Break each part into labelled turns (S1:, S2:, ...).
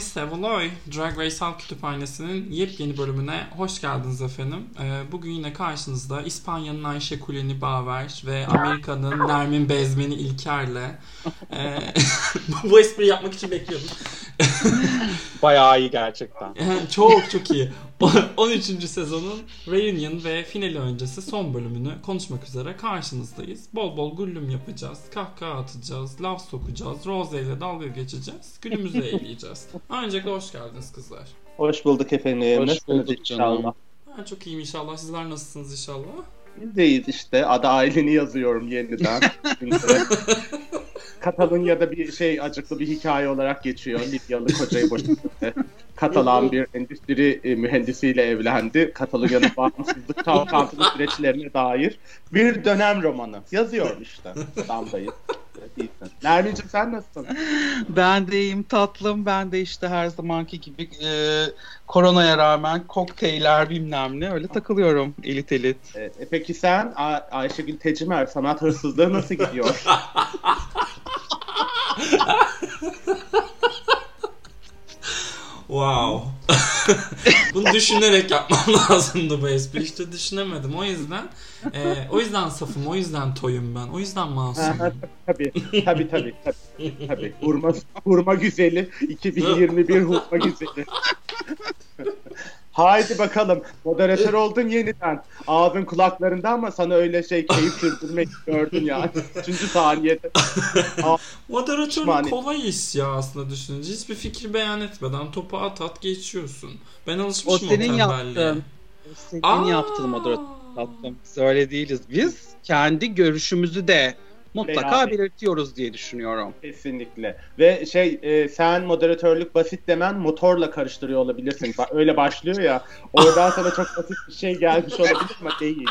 S1: Seloy Seveloy Drag Race Halk Kütüphanesi'nin yepyeni bölümüne hoş geldiniz efendim. Ee, bugün yine karşınızda İspanya'nın Ayşe Kuleni Baver ve Amerika'nın Nermin Bezmeni İlker'le e, bu espri yapmak için bekliyordum.
S2: Bayağı iyi gerçekten.
S1: Çok çok iyi. 13. sezonun reunion ve finali öncesi son bölümünü konuşmak üzere karşınızdayız. Bol bol güllüm yapacağız, kahkaha atacağız, laf sokacağız, Rose ile dalga geçeceğiz, günümüzü eğleyeceğiz. Öncelikle hoş geldiniz kızlar.
S3: Hoş bulduk efendim.
S2: Hoş
S3: Nasılsınız
S2: bulduk
S3: inşallah?
S1: Ben çok iyiyim inşallah. Sizler nasılsınız inşallah?
S3: Bizdeyiz işte. Adı aileni yazıyorum yeniden. Şimdi Katalunya'da bir şey acıklı bir hikaye olarak geçiyor. Libyalı kocayı boşadı. Katalan bir endüstri e, mühendisiyle evlendi. Katalonya'nın bağımsızlık çalkantılı süreçlerine dair bir dönem romanı. Yazıyorum işte. Damdayı. İyisin. Nermin'cim sen nasılsın?
S2: Ben de iyiyim tatlım. Ben de işte her zamanki gibi e, koronaya rağmen kokteyller bilmem ne öyle takılıyorum elit elit.
S3: E, e, peki sen A- Ayşegül Tecimer sanat hırsızlığı nasıl gidiyor?
S1: Wow. Bunu düşünerek yapmam lazımdı bu espri. İşte düşünemedim. O yüzden e, o yüzden safım, o yüzden toyum ben. O yüzden masumum.
S3: tabii, tabii, tabii, tabii, tabii. Hurma, hurma güzeli, 2021 hurma güzeli. Haydi bakalım. Moderatör oldun yeniden. Ağzın kulaklarında ama sana öyle şey keyif sürdürmek gördün yani. Üçüncü saniyede.
S1: Moderatörlük kolay iş ya aslında düşününce. Hiçbir fikri beyan etmeden topu at at geçiyorsun. Ben
S2: O
S1: alışmışım o,
S2: senin yaptığın. Senin
S1: Aa!
S2: yaptığın moderatör öyle değiliz. Biz kendi görüşümüzü de mutlaka
S3: Beraber.
S2: belirtiyoruz diye düşünüyorum.
S3: Kesinlikle. Ve şey e, sen moderatörlük basit demen motorla karıştırıyor olabilirsin. Öyle başlıyor ya. Oradan sana çok basit bir şey gelmiş olabilir ama değil.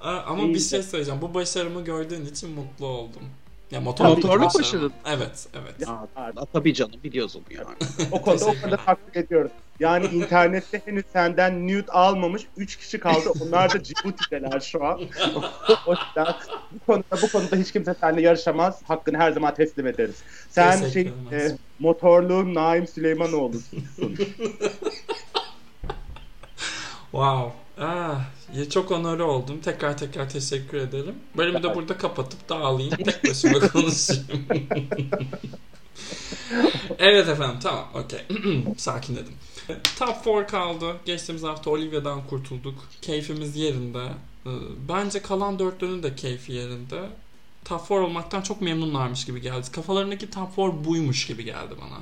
S1: Ama
S3: İyi
S1: bir
S3: de.
S1: şey söyleyeceğim. Bu başarımı gördüğün için mutlu oldum. Ya motorluk
S2: başarın.
S1: Evet, evet.
S3: Ya,
S2: Aa, tabii canım biliyoruz onu yani.
S3: O konuda o konuda takdir ediyoruz. Yani internette henüz senden nude almamış 3 kişi kaldı. Onlar da Cibuti'deler şu an. o yüzden bu konuda, bu konuda hiç kimse seninle yarışamaz. Hakkını her zaman teslim ederiz. Sen
S1: Teşekkür
S3: şey,
S1: ederim.
S3: e, motorluğun Naim Süleymanoğlu'sun.
S1: Wow. Ah, çok onore oldum. Tekrar tekrar teşekkür ederim. Bölümü de burada kapatıp dağılayım. Tek başıma konuşayım. evet efendim tamam okey. Sakinledim. Top 4 kaldı. Geçtiğimiz hafta Olivia'dan kurtulduk. Keyfimiz yerinde. Ee, Bence kalan dörtlünün de keyfi yerinde. Top 4 olmaktan çok memnunlarmış gibi geldi. Kafalarındaki top 4 buymuş gibi geldi bana.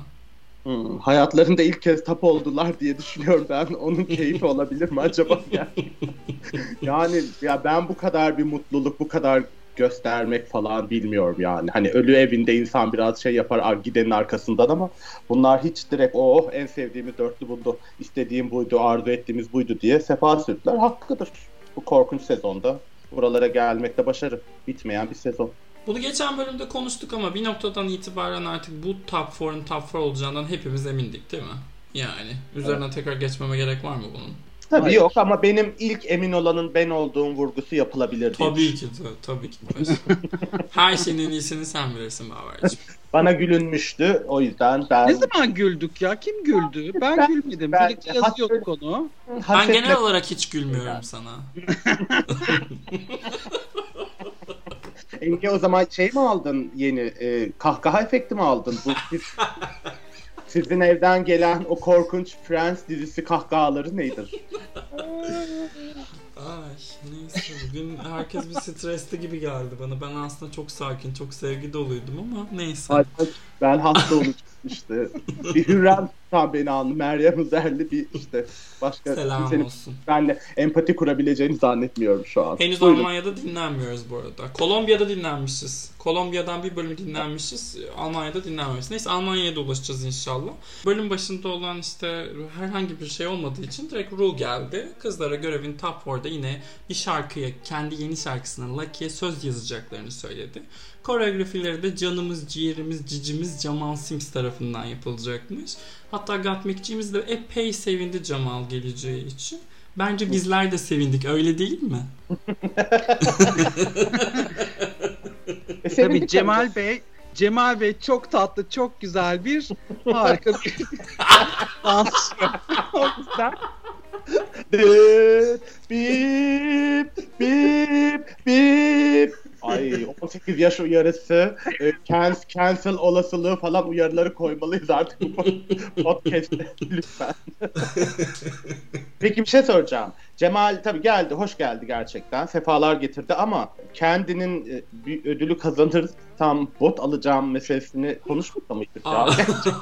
S3: Hmm, hayatlarında ilk kez tap oldular diye düşünüyorum ben. Onun keyfi olabilir mi acaba? Yani, yani ya ben bu kadar bir mutluluk, bu kadar göstermek falan bilmiyorum yani. Hani ölü evinde insan biraz şey yapar "Aa, gidenin arkasından ama bunlar hiç direkt oh en sevdiğimiz dörtlü buldu, istediğim buydu, arzu ettiğimiz buydu diye sefa sürdüler. Hakkıdır. Bu korkunç sezonda buralara gelmekte başarı. Bitmeyen bir sezon.
S1: Bunu geçen bölümde konuştuk ama bir noktadan itibaren artık bu top 4'ın top 4 olacağından hepimiz emindik değil mi? Yani üzerine tekrar geçmeme gerek var mı bunun?
S3: Tabii
S2: Hayır.
S3: yok ama benim ilk emin olanın ben olduğum vurgusu yapılabilir
S1: Tabii ki de, tabii ki de. Her şeyin en iyisini sen bilirsin Baver'cim.
S3: Bana gülünmüştü. O yüzden ben...
S2: Ne zaman güldük ya? Kim güldü? Ben,
S3: Ben-
S2: gülmedim.
S3: ben-
S2: Birlikte yazıyorduk onu.
S1: Ben genel olarak hiç gülmüyorum sana.
S3: Enge o zaman şey mi aldın yeni? e, kahkaha efekti mi aldın? Bu siz- sizin evden gelen o korkunç Friends dizisi kahkahaları nedir?
S1: Ay neyse bugün herkes bir stresli gibi geldi bana. Ben aslında çok sakin, çok sevgi doluydum ama neyse.
S3: Ay, ben hasta olacağım işte. Bir Hürrem tam beni anlı. Meryem Üzerli bir işte başka
S1: Selam
S3: kimsenin
S1: olsun.
S3: benle empati kurabileceğini zannetmiyorum şu an.
S1: Henüz
S3: Buyurun.
S1: Almanya'da dinlenmiyoruz bu arada. Kolombiya'da dinlenmişiz. Kolombiya'dan bir bölüm dinlenmişiz. Almanya'da dinlenmemişiz. Neyse Almanya'ya da ulaşacağız inşallah. Bölüm başında olan işte herhangi bir şey olmadığı için direkt rule geldi. Kızlara görevin top 4'da yine bir şarkıya, kendi yeni şarkısına Lucky'ye söz yazacaklarını söyledi. Koreografileri de canımız, ciğerimiz, cicimiz Jamal Sims tarafından yapılacakmış. Hatta Gatmekçiğimiz de epey sevindi Jamal geleceği için. Bence bizler de sevindik öyle değil mi?
S3: E,
S2: Tabii Cemal Bey Cemal Bey çok tatlı, çok güzel bir harika bir dansçı. o yüzden
S3: Dıt, bip, bip, bip. Ay 18 yaş uyarısı, e, can- cancel olasılığı falan uyarıları koymalıyız artık bu podcast'te lütfen. Peki bir şey soracağım. Cemal tabii geldi, hoş geldi gerçekten. Sefalar getirdi ama kendinin e, bir ödülü kazanırsam bot alacağım meselesini konuşmadı mıydık ya?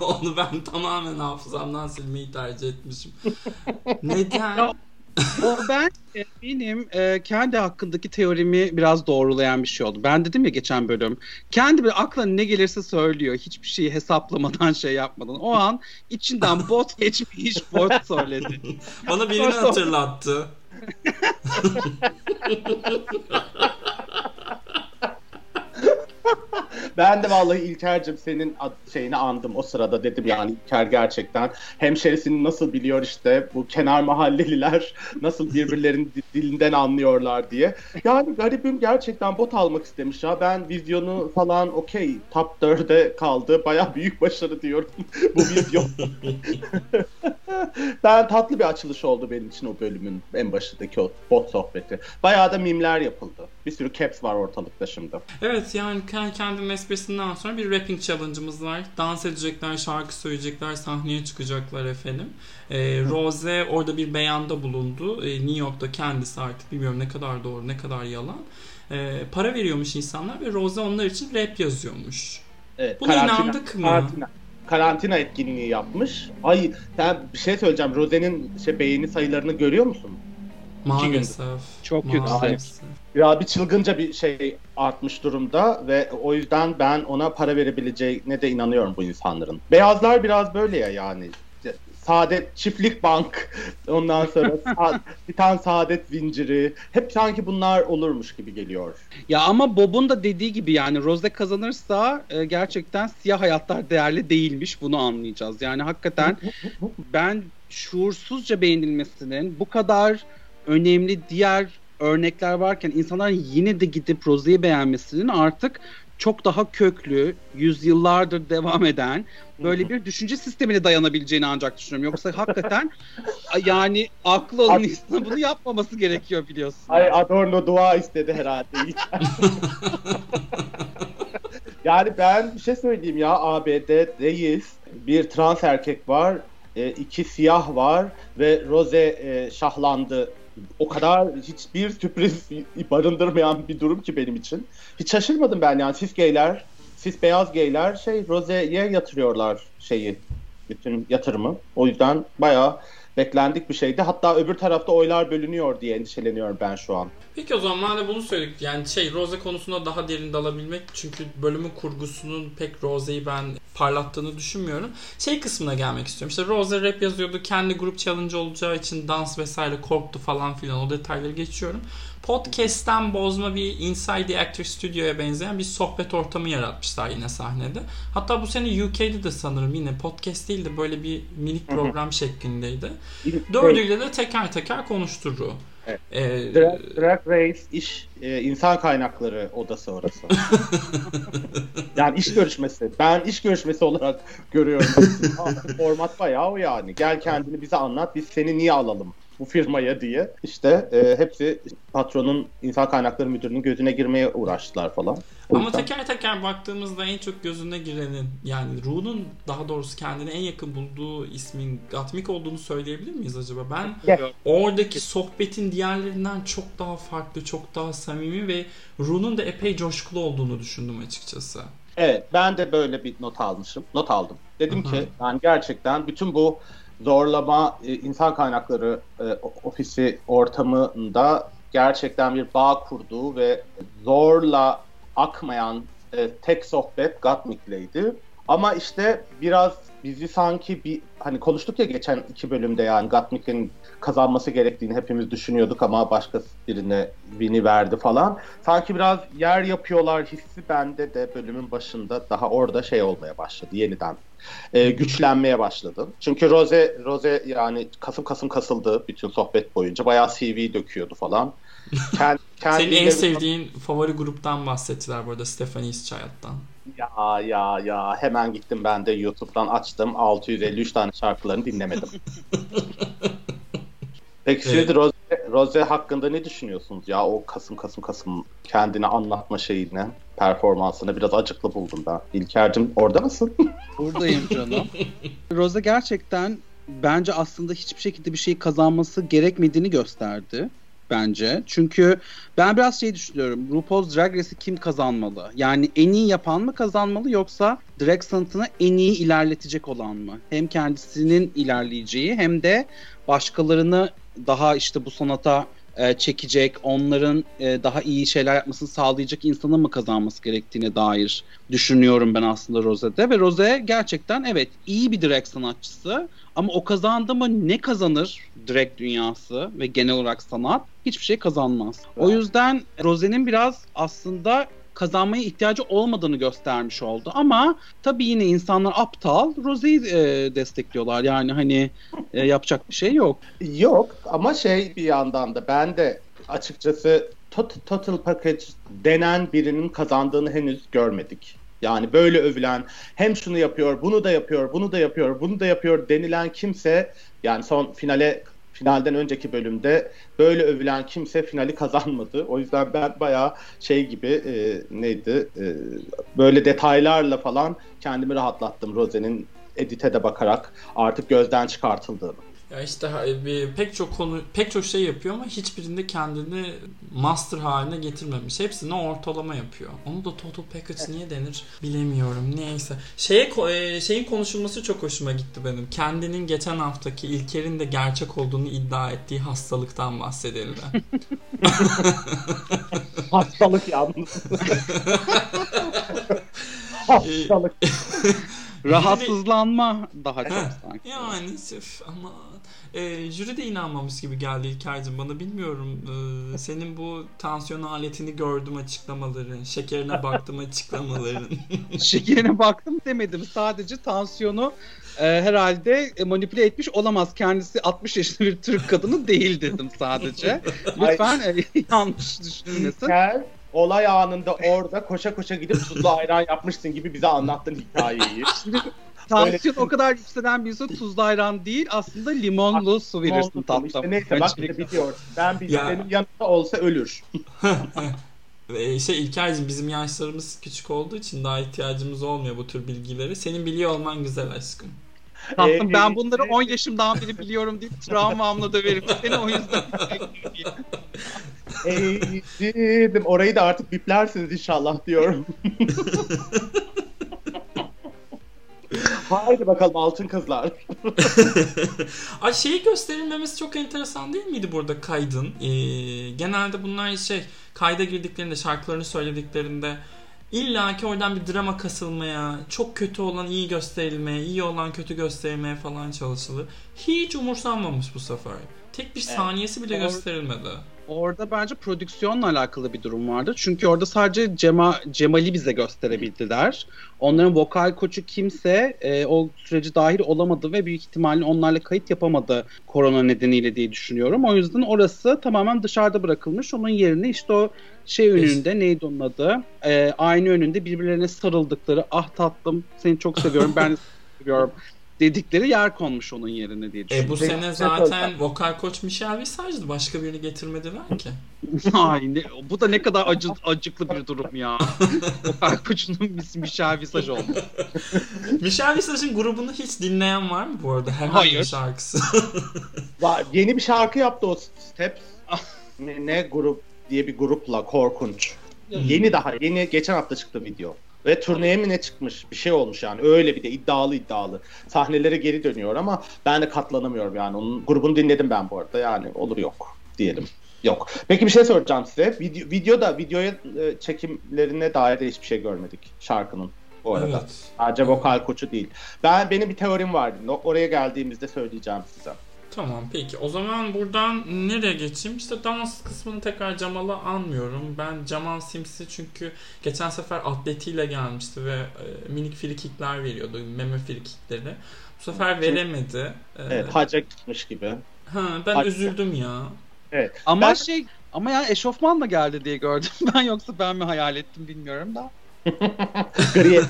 S1: Onu ben tamamen hafızamdan silmeyi tercih etmişim. Neden?
S2: Ya, o ben benim e, kendi hakkındaki teorimi biraz doğrulayan bir şey oldu. Ben dedim ya geçen bölüm. Kendi bir aklına ne gelirse söylüyor. Hiçbir şeyi hesaplamadan şey yapmadan. O an içinden bot geçmiş bot söyledi.
S1: Bana birini hatırlattı.
S3: Ben de vallahi İlker'cim senin şeyini andım o sırada dedim yani İlker gerçekten hemşerisini nasıl biliyor işte bu kenar mahalleliler nasıl birbirlerinin di- dilinden anlıyorlar diye. Yani garibim gerçekten bot almak istemiş ya ben vizyonu falan okey top 4'e kaldı baya büyük başarı diyorum bu vizyon. ben tatlı bir açılış oldu benim için o bölümün en başındaki o bot sohbeti. Bayağı da mimler yapıldı. Bir sürü caps var ortalıkta şimdi.
S1: Evet yani ke- kendinin esprisinden sonra bir rapping challenge'ımız var. Dans edecekler, şarkı söyleyecekler, sahneye çıkacaklar efendim. Ee, Rose orada bir beyanda bulundu. Ee, New York'ta kendisi artık bilmiyorum ne kadar doğru ne kadar yalan. Ee, para veriyormuş insanlar ve Rose onlar için rap yazıyormuş.
S3: Evet,
S1: Buna inandık mı?
S3: Karantina, karantina etkinliği yapmış. Ay sen bir şey söyleyeceğim. Rose'nin şey beğeni sayılarını görüyor musun?
S1: Maalesef.
S2: Çok
S1: Maalesef.
S3: Ya bir çılgınca bir şey artmış durumda ve o yüzden ben ona para verebileceğine de inanıyorum bu insanların. Beyazlar biraz böyle ya yani. Saadet Çiftlik Bank ondan sonra sa- bir tane Saadet Zinciri hep sanki bunlar olurmuş gibi geliyor.
S2: Ya ama Bob'un da dediği gibi yani Rose kazanırsa e, gerçekten siyah hayatlar değerli değilmiş bunu anlayacağız. Yani hakikaten ben şuursuzca beğenilmesinin bu kadar önemli diğer örnekler varken insanların yine de gidip Rose'yi beğenmesinin artık çok daha köklü, yüzyıllardır devam eden böyle bir düşünce sistemine dayanabileceğini ancak düşünüyorum. Yoksa hakikaten yani aklı olan insan bunu yapmaması gerekiyor biliyorsun.
S3: Ay Adorno dua istedi herhalde. yani ben bir şey söyleyeyim ya ABD'deyiz. Bir trans erkek var. E, iki siyah var ve Rose e, şahlandı. O kadar hiçbir sürpriz barındırmayan bir durum ki benim için. Hiç şaşırmadım ben yani siz gayler, siz beyaz gayler şey Rose'ye yatırıyorlar şeyi bütün yatırımı. O yüzden bayağı beklendik bir şeydi. Hatta öbür tarafta oylar bölünüyor diye endişeleniyorum ben şu an.
S1: Peki o zaman madem bunu söyledik yani şey Rose konusunda daha derin dalabilmek çünkü bölümün kurgusunun pek Rose'yi ben parlattığını düşünmüyorum. Şey kısmına gelmek istiyorum. İşte Rose rap yazıyordu. Kendi grup challenge olacağı için dans vesaire korktu falan filan o detayları geçiyorum. Podcast'ten bozma bir Inside the Actor Studio'ya benzeyen bir sohbet ortamı yaratmışlar yine sahnede. Hatta bu sene UK'de de sanırım yine podcast değil de böyle bir minik program şeklindeydi. Dördüyle de teker teker konuşturdu.
S3: Evet.
S1: Ee,
S3: Drag, Drag Race iş e, insan kaynakları odası orası. yani iş görüşmesi. Ben iş görüşmesi olarak görüyorum. Format bayağı o yani. Gel kendini bize anlat. Biz seni niye alalım? Bu firmaya diye işte e, hepsi patronun insan kaynakları müdürünün gözüne girmeye uğraştılar falan. O
S1: Ama
S3: yüzden-
S1: teker teker baktığımızda en çok gözüne girenin yani Ru'nun daha doğrusu kendine en yakın bulduğu ismin Gatmik olduğunu söyleyebilir miyiz acaba? Ben
S3: Evet.
S1: oradaki sohbetin diğerlerinden çok daha farklı, çok daha samimi ve Ru'nun da epey coşkulu olduğunu düşündüm açıkçası.
S3: Evet ben de böyle bir not almışım. Not aldım. Dedim
S1: Hı hı.
S3: ki yani gerçekten bütün bu zorlama e, insan kaynakları e, ofisi ortamında gerçekten bir bağ kurduğu ve zorla akmayan e, tek sohbet Gatmik'leydi. Ama işte biraz bizi sanki bir hani konuştuk ya geçen iki bölümde yani Gatmik'in kazanması gerektiğini hepimiz düşünüyorduk ama başka birine Win'i verdi falan. Sanki biraz yer yapıyorlar hissi bende de bölümün başında daha orada şey olmaya başladı yeniden. E, güçlenmeye başladı. Çünkü Rose Rose yani kasım kasım kasıldı bütün sohbet boyunca. Bayağı CV döküyordu falan.
S1: Kend, Senin en sevdiğin favori gruptan bahsettiler burada Stephanie's Child'dan.
S3: Ya ya ya hemen gittim ben de YouTube'dan açtım 653 tane şarkılarını dinlemedim. Peki evet. şimdi Rose, Rose hakkında ne düşünüyorsunuz ya o Kasım Kasım Kasım kendini anlatma şeyine performansını biraz acıklı buldum ben. İlker'cim orada mısın?
S2: Buradayım canım. Rose gerçekten bence aslında hiçbir şekilde bir şey kazanması gerekmediğini gösterdi bence. Çünkü ben biraz şey düşünüyorum. RuPaul's Drag Race'i kim kazanmalı? Yani en iyi yapan mı kazanmalı yoksa drag sanatını en iyi ilerletecek olan mı? Hem kendisinin ilerleyeceği hem de başkalarını daha işte bu sanata e, çekecek, onların e, daha iyi şeyler yapmasını sağlayacak insanın mı kazanması gerektiğine dair düşünüyorum ben aslında Rose'de. Ve Rose gerçekten evet iyi bir drag sanatçısı ama o kazandı mı ne kazanır drag dünyası ve genel olarak sanat? Hiçbir şey kazanmaz. O yüzden Rose'nin biraz aslında kazanmaya ihtiyacı olmadığını göstermiş oldu. Ama tabii yine insanlar aptal Rose'yi e, destekliyorlar. Yani hani e, yapacak bir şey yok.
S3: Yok ama şey bir yandan da ben de açıkçası Total Package denen birinin kazandığını henüz görmedik. Yani böyle övülen hem şunu yapıyor, bunu da yapıyor, bunu da yapıyor, bunu da yapıyor denilen kimse yani son finale finalden önceki bölümde böyle övülen kimse finali kazanmadı. O yüzden ben bayağı şey gibi e, neydi e, böyle detaylarla falan kendimi rahatlattım Rose'nin edite de bakarak artık gözden çıkartıldığını.
S1: Ya işte bir, pek çok konu pek çok şey yapıyor ama hiçbirinde kendini master haline getirmemiş. Hepsini ortalama yapıyor. Onu da total package niye denir bilemiyorum. Neyse. Şeye e, şeyin konuşulması çok hoşuma gitti benim. Kendinin geçen haftaki İlker'in de gerçek olduğunu iddia ettiği hastalıktan bahsedildi.
S3: Hastalık yalnız. Hastalık.
S2: Rahatsızlanma daha çok sanki.
S1: Yani üf, ama e, jüri de inanmamış gibi geldi İlker'cim bana bilmiyorum. E, senin bu tansiyon aletini gördüm açıklamaların. Şekerine baktım açıklamaların.
S2: Şekerine baktım demedim. Sadece tansiyonu e, herhalde manipüle etmiş olamaz. Kendisi 60 yaşında bir Türk kadını değil dedim sadece. Lütfen e, yanlış düşünmesin.
S3: Olay anında orada koşa koşa gidip tuzlu ayran yapmışsın gibi bize anlattın hikayeyi.
S2: Tansiyon o kadar yükselen bir insan tuzlu ayran değil aslında limonlu su verirsin tatlım. İşte
S3: neyse bak işte biliyor. Ben bir ya. benim yanımda olsa ölür.
S1: şey İlker'cim bizim yaşlarımız küçük olduğu için daha ihtiyacımız olmuyor bu tür bilgileri. Senin biliyor olman güzel aşkım.
S2: Tatlım ee, ben bunları 10 yaşımdan beri biliyorum deyip travmamla döverim. Seni o yüzden
S3: Eğitim. Orayı da artık biplersiniz inşallah diyorum. Haydi bakalım altın kızlar.
S1: Ay şeyi gösterilmemesi çok enteresan değil miydi burada kaydın? Ee, genelde bunlar şey kayda girdiklerinde şarkılarını söylediklerinde İlla ki oradan bir drama kasılmaya, çok kötü olan iyi gösterilmeye, iyi olan kötü gösterilmeye falan çalışılır. Hiç umursanmamış bu sefer. Tek bir saniyesi bile gösterilmedi.
S2: Orada bence prodüksiyonla alakalı bir durum vardı. Çünkü orada sadece Cema, Cemal'i bize gösterebildiler. Onların vokal koçu kimse e, o süreci dahil olamadı ve büyük ihtimalle onlarla kayıt yapamadı korona nedeniyle diye düşünüyorum. O yüzden orası tamamen dışarıda bırakılmış. Onun yerine işte o şey önünde neydi onun adı? E, aynı önünde birbirlerine sarıldıkları ah tatlım seni çok seviyorum ben seviyorum dedikleri yer konmuş onun yerine diye düşünüyorum.
S1: E bu sene zaten vokal koç Michel Visage'dı. Başka birini getirmediler ki.
S2: Ay ne, bu da ne kadar acı, acıklı bir durum ya. vokal koçunun ismi Michel Visage oldu.
S1: Michel Visage'ın grubunu hiç dinleyen var mı bu arada? Herhangi Hayır. bir şarkısı.
S3: var, yeni bir şarkı yaptı o Steps. ne, ne grup diye bir grupla korkunç. Yeni daha yeni geçen hafta çıktı video. Ve turneye mi ne çıkmış? Bir şey olmuş yani. Öyle bir de iddialı iddialı. Sahnelere geri dönüyor ama ben de katlanamıyorum yani. Onun grubunu dinledim ben bu arada. Yani olur yok diyelim. Yok. Peki bir şey soracağım size. Video, videoda videoya e, çekimlerine dair de hiçbir şey görmedik şarkının. bu arada.
S1: Evet.
S3: Sadece vokal koçu değil. Ben benim bir teorim var. No- Oraya geldiğimizde söyleyeceğim size.
S1: Tamam peki. O zaman buradan nereye geçeyim? İşte dans kısmını tekrar Cemal'a anmıyorum. Ben Cemal Sims'i çünkü geçen sefer atletiyle gelmişti ve e, minik frikikler veriyordu. Meme frikikleri. Bu sefer veremedi. E,
S3: Evet, hacca gitmiş gibi.
S1: ha, ben
S3: Hac-
S1: üzüldüm ya.
S3: Evet.
S2: Ama
S3: Ben-
S2: şey ama ya eşofmanla geldi diye gördüm ben yoksa ben mi hayal ettim bilmiyorum da.
S3: Gri,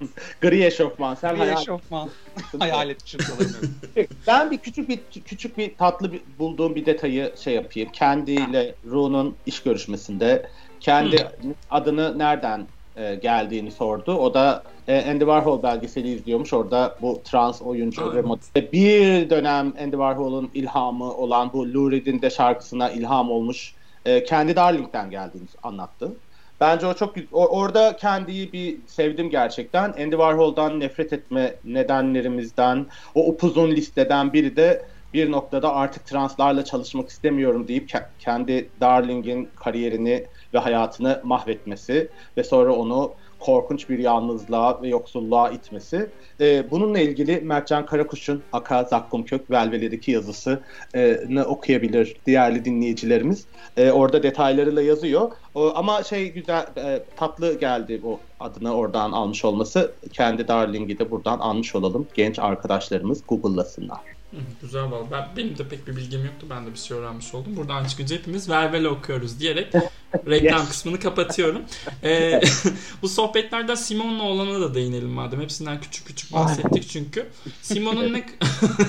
S3: gri eşofman. Sen
S2: Bir
S3: hayal
S2: eşofman hayal etmişim olabilirim.
S3: Ben bir küçük bir küçük bir tatlı bir, bulduğum bir detayı şey yapayım. Kendiyle Ru'nun iş görüşmesinde kendi adını nereden e, geldiğini sordu. O da e, Andy Warhol belgeseli izliyormuş. Orada bu trans oyuncu ve model- bir dönem Andy Warhol'un ilhamı olan bu Lou Reed'in de şarkısına ilham olmuş. e, kendi Darling'den geldiğini anlattı. Bence o çok orada kendiyi bir sevdim gerçekten. Andy Warhol'dan nefret etme nedenlerimizden, o upuzun listeden biri de bir noktada artık translarla çalışmak istemiyorum deyip ke- kendi Darling'in kariyerini ve hayatını mahvetmesi ve sonra onu korkunç bir yalnızlığa ve yoksulluğa itmesi. Ee, bununla ilgili Mertcan Karakuş'un Aka Zakkum Kök Velvele'deki yazısını okuyabilir değerli dinleyicilerimiz. Ee, orada detaylarıyla yazıyor. O, ama şey güzel, e, tatlı geldi bu adını oradan almış olması. Kendi Darling'i de buradan almış olalım. Genç arkadaşlarımız Google'lasınlar.
S1: Güzel valla. Ben, benim de pek bir bilgim yoktu. Ben de bir şey öğrenmiş oldum. Buradan çıkınca hepimiz vervele okuyoruz diyerek reklam
S3: Yes.
S1: kısmını kapatıyorum. Ee, bu sohbetlerden Simon'la olana da değinelim madem. Hepsinden küçük küçük bahsettik çünkü. Simon'un ne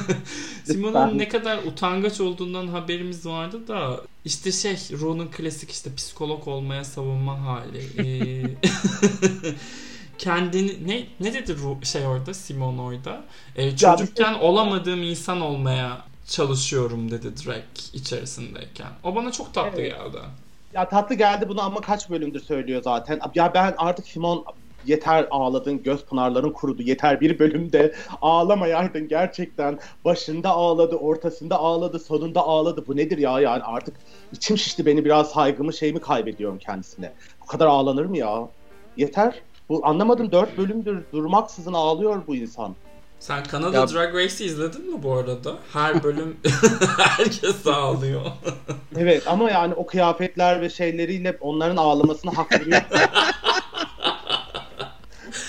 S1: Simon'un ne kadar utangaç olduğundan haberimiz vardı da işte şey Ron'un klasik işte psikolog olmaya savunma hali. Ee, kendini ne ne dedi şey orada Simon orada? Ee, çocukken olamadığım insan olmaya çalışıyorum dedi Drake içerisindeyken. O bana çok tatlı
S3: Evet.
S1: geldi.
S3: Ya tatlı geldi bunu ama kaç bölümdür söylüyor zaten. Ya ben artık Simon yeter ağladın göz pınarların kurudu yeter bir bölümde ağlamayaydın gerçekten başında ağladı ortasında ağladı sonunda ağladı bu nedir ya yani artık içim şişti beni biraz saygımı şeyimi kaybediyorum kendisine bu kadar ağlanır mı ya yeter bu anlamadım dört bölümdür durmaksızın ağlıyor bu insan
S1: Sen Kanada
S2: Ya-
S1: Drag Race'i izledin mi bu arada? Her bölüm herkes ağlıyor.
S3: evet ama yani o kıyafetler ve şeyleriyle onların ağlamasına hak veriyor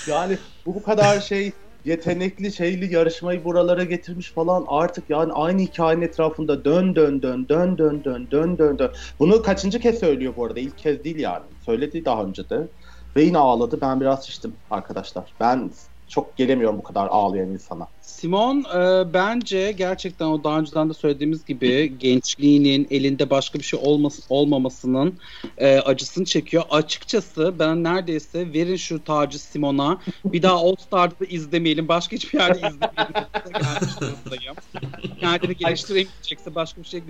S3: yani bu bu kadar şey yetenekli şeyli yarışmayı buralara getirmiş falan artık yani aynı hikayenin etrafında dön dön dön dön dön dön dön dön dön. Bunu kaçıncı kez söylüyor bu arada? İlk kez değil yani. Söyledi daha önce de. Ve yine ağladı. Ben biraz şiştim arkadaşlar. Ben çok gelemiyorum bu kadar ağlayan insana.
S2: Simon e, bence gerçekten o daha önceden de söylediğimiz gibi gençliğinin elinde başka bir şey olması, olmamasının e, acısını çekiyor. Açıkçası ben neredeyse verin şu tacı Simon'a bir daha All Star'da izlemeyelim. Başka hiçbir yerde izlemeyelim. Kendini geliştiremeyecekse başka bir şey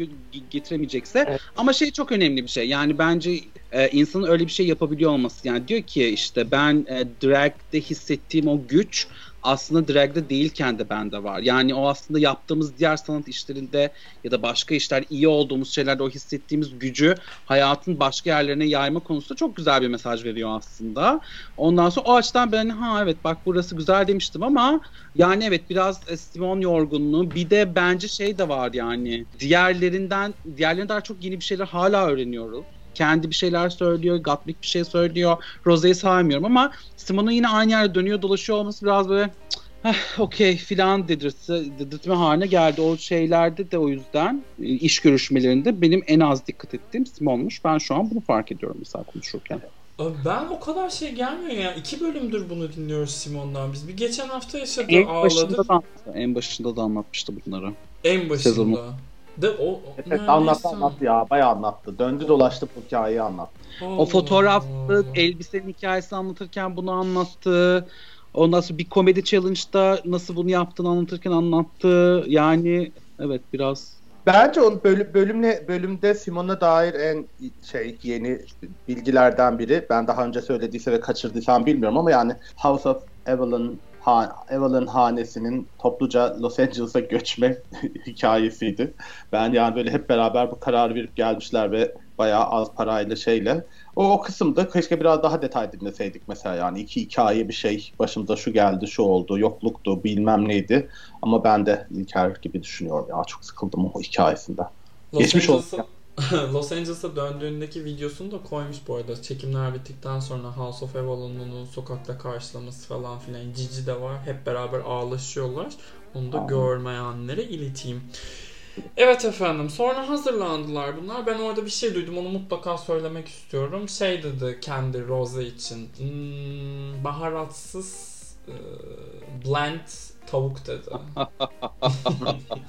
S2: getiremeyecekse.
S3: Evet.
S2: Ama şey çok önemli bir şey. Yani bence e, insanın öyle bir şey yapabiliyor olması. Yani diyor ki işte ben e, drag'de hissettiğim o güç aslında drag'de değilken de bende var. Yani o aslında yaptığımız diğer sanat işlerinde ya da başka işler iyi olduğumuz şeylerde o hissettiğimiz gücü hayatın başka yerlerine yayma konusunda çok güzel bir mesaj veriyor aslında. Ondan sonra o açıdan ben ha evet bak burası güzel demiştim ama yani evet biraz e, Simon yorgunluğu bir de bence şey de var yani diğerlerinden diğerlerinden daha çok yeni bir şeyler hala öğreniyoruz. Kendi bir şeyler söylüyor, Gottmik bir şey söylüyor. Rose'yi saymıyorum ama Simon'un yine aynı yerde dönüyor dolaşıyor olması biraz böyle "Ah, okey filan dedirtme, dedirtme haline geldi. O şeylerde de o yüzden e, iş görüşmelerinde benim en az dikkat ettiğim Simon'muş. Ben şu an bunu fark ediyorum mesela konuşurken.
S1: Ben o kadar şey gelmiyor ya. İki bölümdür bunu dinliyoruz Simon'dan biz. Bir geçen hafta yaşadı
S2: En
S1: ağladı.
S2: başında da, en başında da anlatmıştı bunları.
S1: En başında.
S2: Sezonu.
S1: De o, o
S3: Evet,
S1: neredeyse-
S3: anlattı anlattı ya. Bayağı anlattı. Döndü dolaştı bu hikayeyi anlattı.
S2: O fotoğraflı elbisenin hikayesini anlatırken bunu anlattı. Ondan sonra bir komedi challenge'da nasıl bunu yaptığını anlatırken anlattı. Yani evet biraz
S3: Bence onun bölüm, bölümle bölümde Simon'a dair en şey yeni bilgilerden biri. Ben daha önce söylediyse ve kaçırdıysam bilmiyorum ama yani House of Evelyn ha, Evelyn hanesinin topluca Los Angeles'a göçme hikayesiydi. Ben yani böyle hep beraber bu kararı verip gelmişler ve bayağı az parayla şeyle. O, o kısımda keşke biraz daha detay dinleseydik mesela yani iki hikaye bir şey başımda şu geldi şu oldu yokluktu bilmem neydi ama ben de İlker gibi düşünüyorum ya çok sıkıldım o hikayesinden.
S1: Los
S3: Geçmiş olsun.
S1: Los Angeles'a döndüğündeki videosunu da koymuş bu arada. Çekimler bittikten sonra House of Avalon'un onu sokakta karşılaması falan filan. Cici de var. Hep beraber ağlaşıyorlar. Onu da
S3: Aa.
S1: görmeyenlere ileteyim. Evet efendim. Sonra hazırlandılar bunlar. Ben orada bir şey duydum. Onu mutlaka söylemek istiyorum. Şey dedi kendi Rose için. Hmm, baharatsız e, blend tavuk dedi.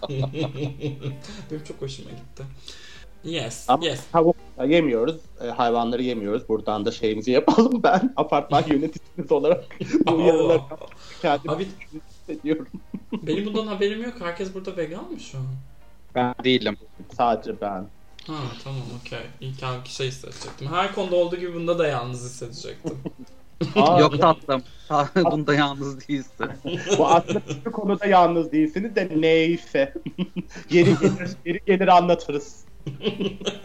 S1: Benim çok hoşuma gitti. Yes,
S3: Ama
S1: yes.
S3: tavuk da yemiyoruz, e, hayvanları yemiyoruz. Buradan da şeyimizi yapalım. Ben apartman yöneticimiz olarak bu uyarıları
S1: Allah.
S3: kendimi
S1: Abi
S3: hissediyorum.
S1: benim bundan haberim yok. Herkes burada vegan mı şu an?
S2: Ben değilim.
S3: Sadece ben.
S1: Ha tamam okey. İlk anki şey hissedecektim. Her konuda olduğu gibi bunda da yalnız hissedecektim.
S3: Aa,
S2: Yok tatlım. Bunda yalnız değilsin.
S3: Bu aslında bir konuda yalnız değilsiniz de neyse. geri gelir, geri gelir anlatırız.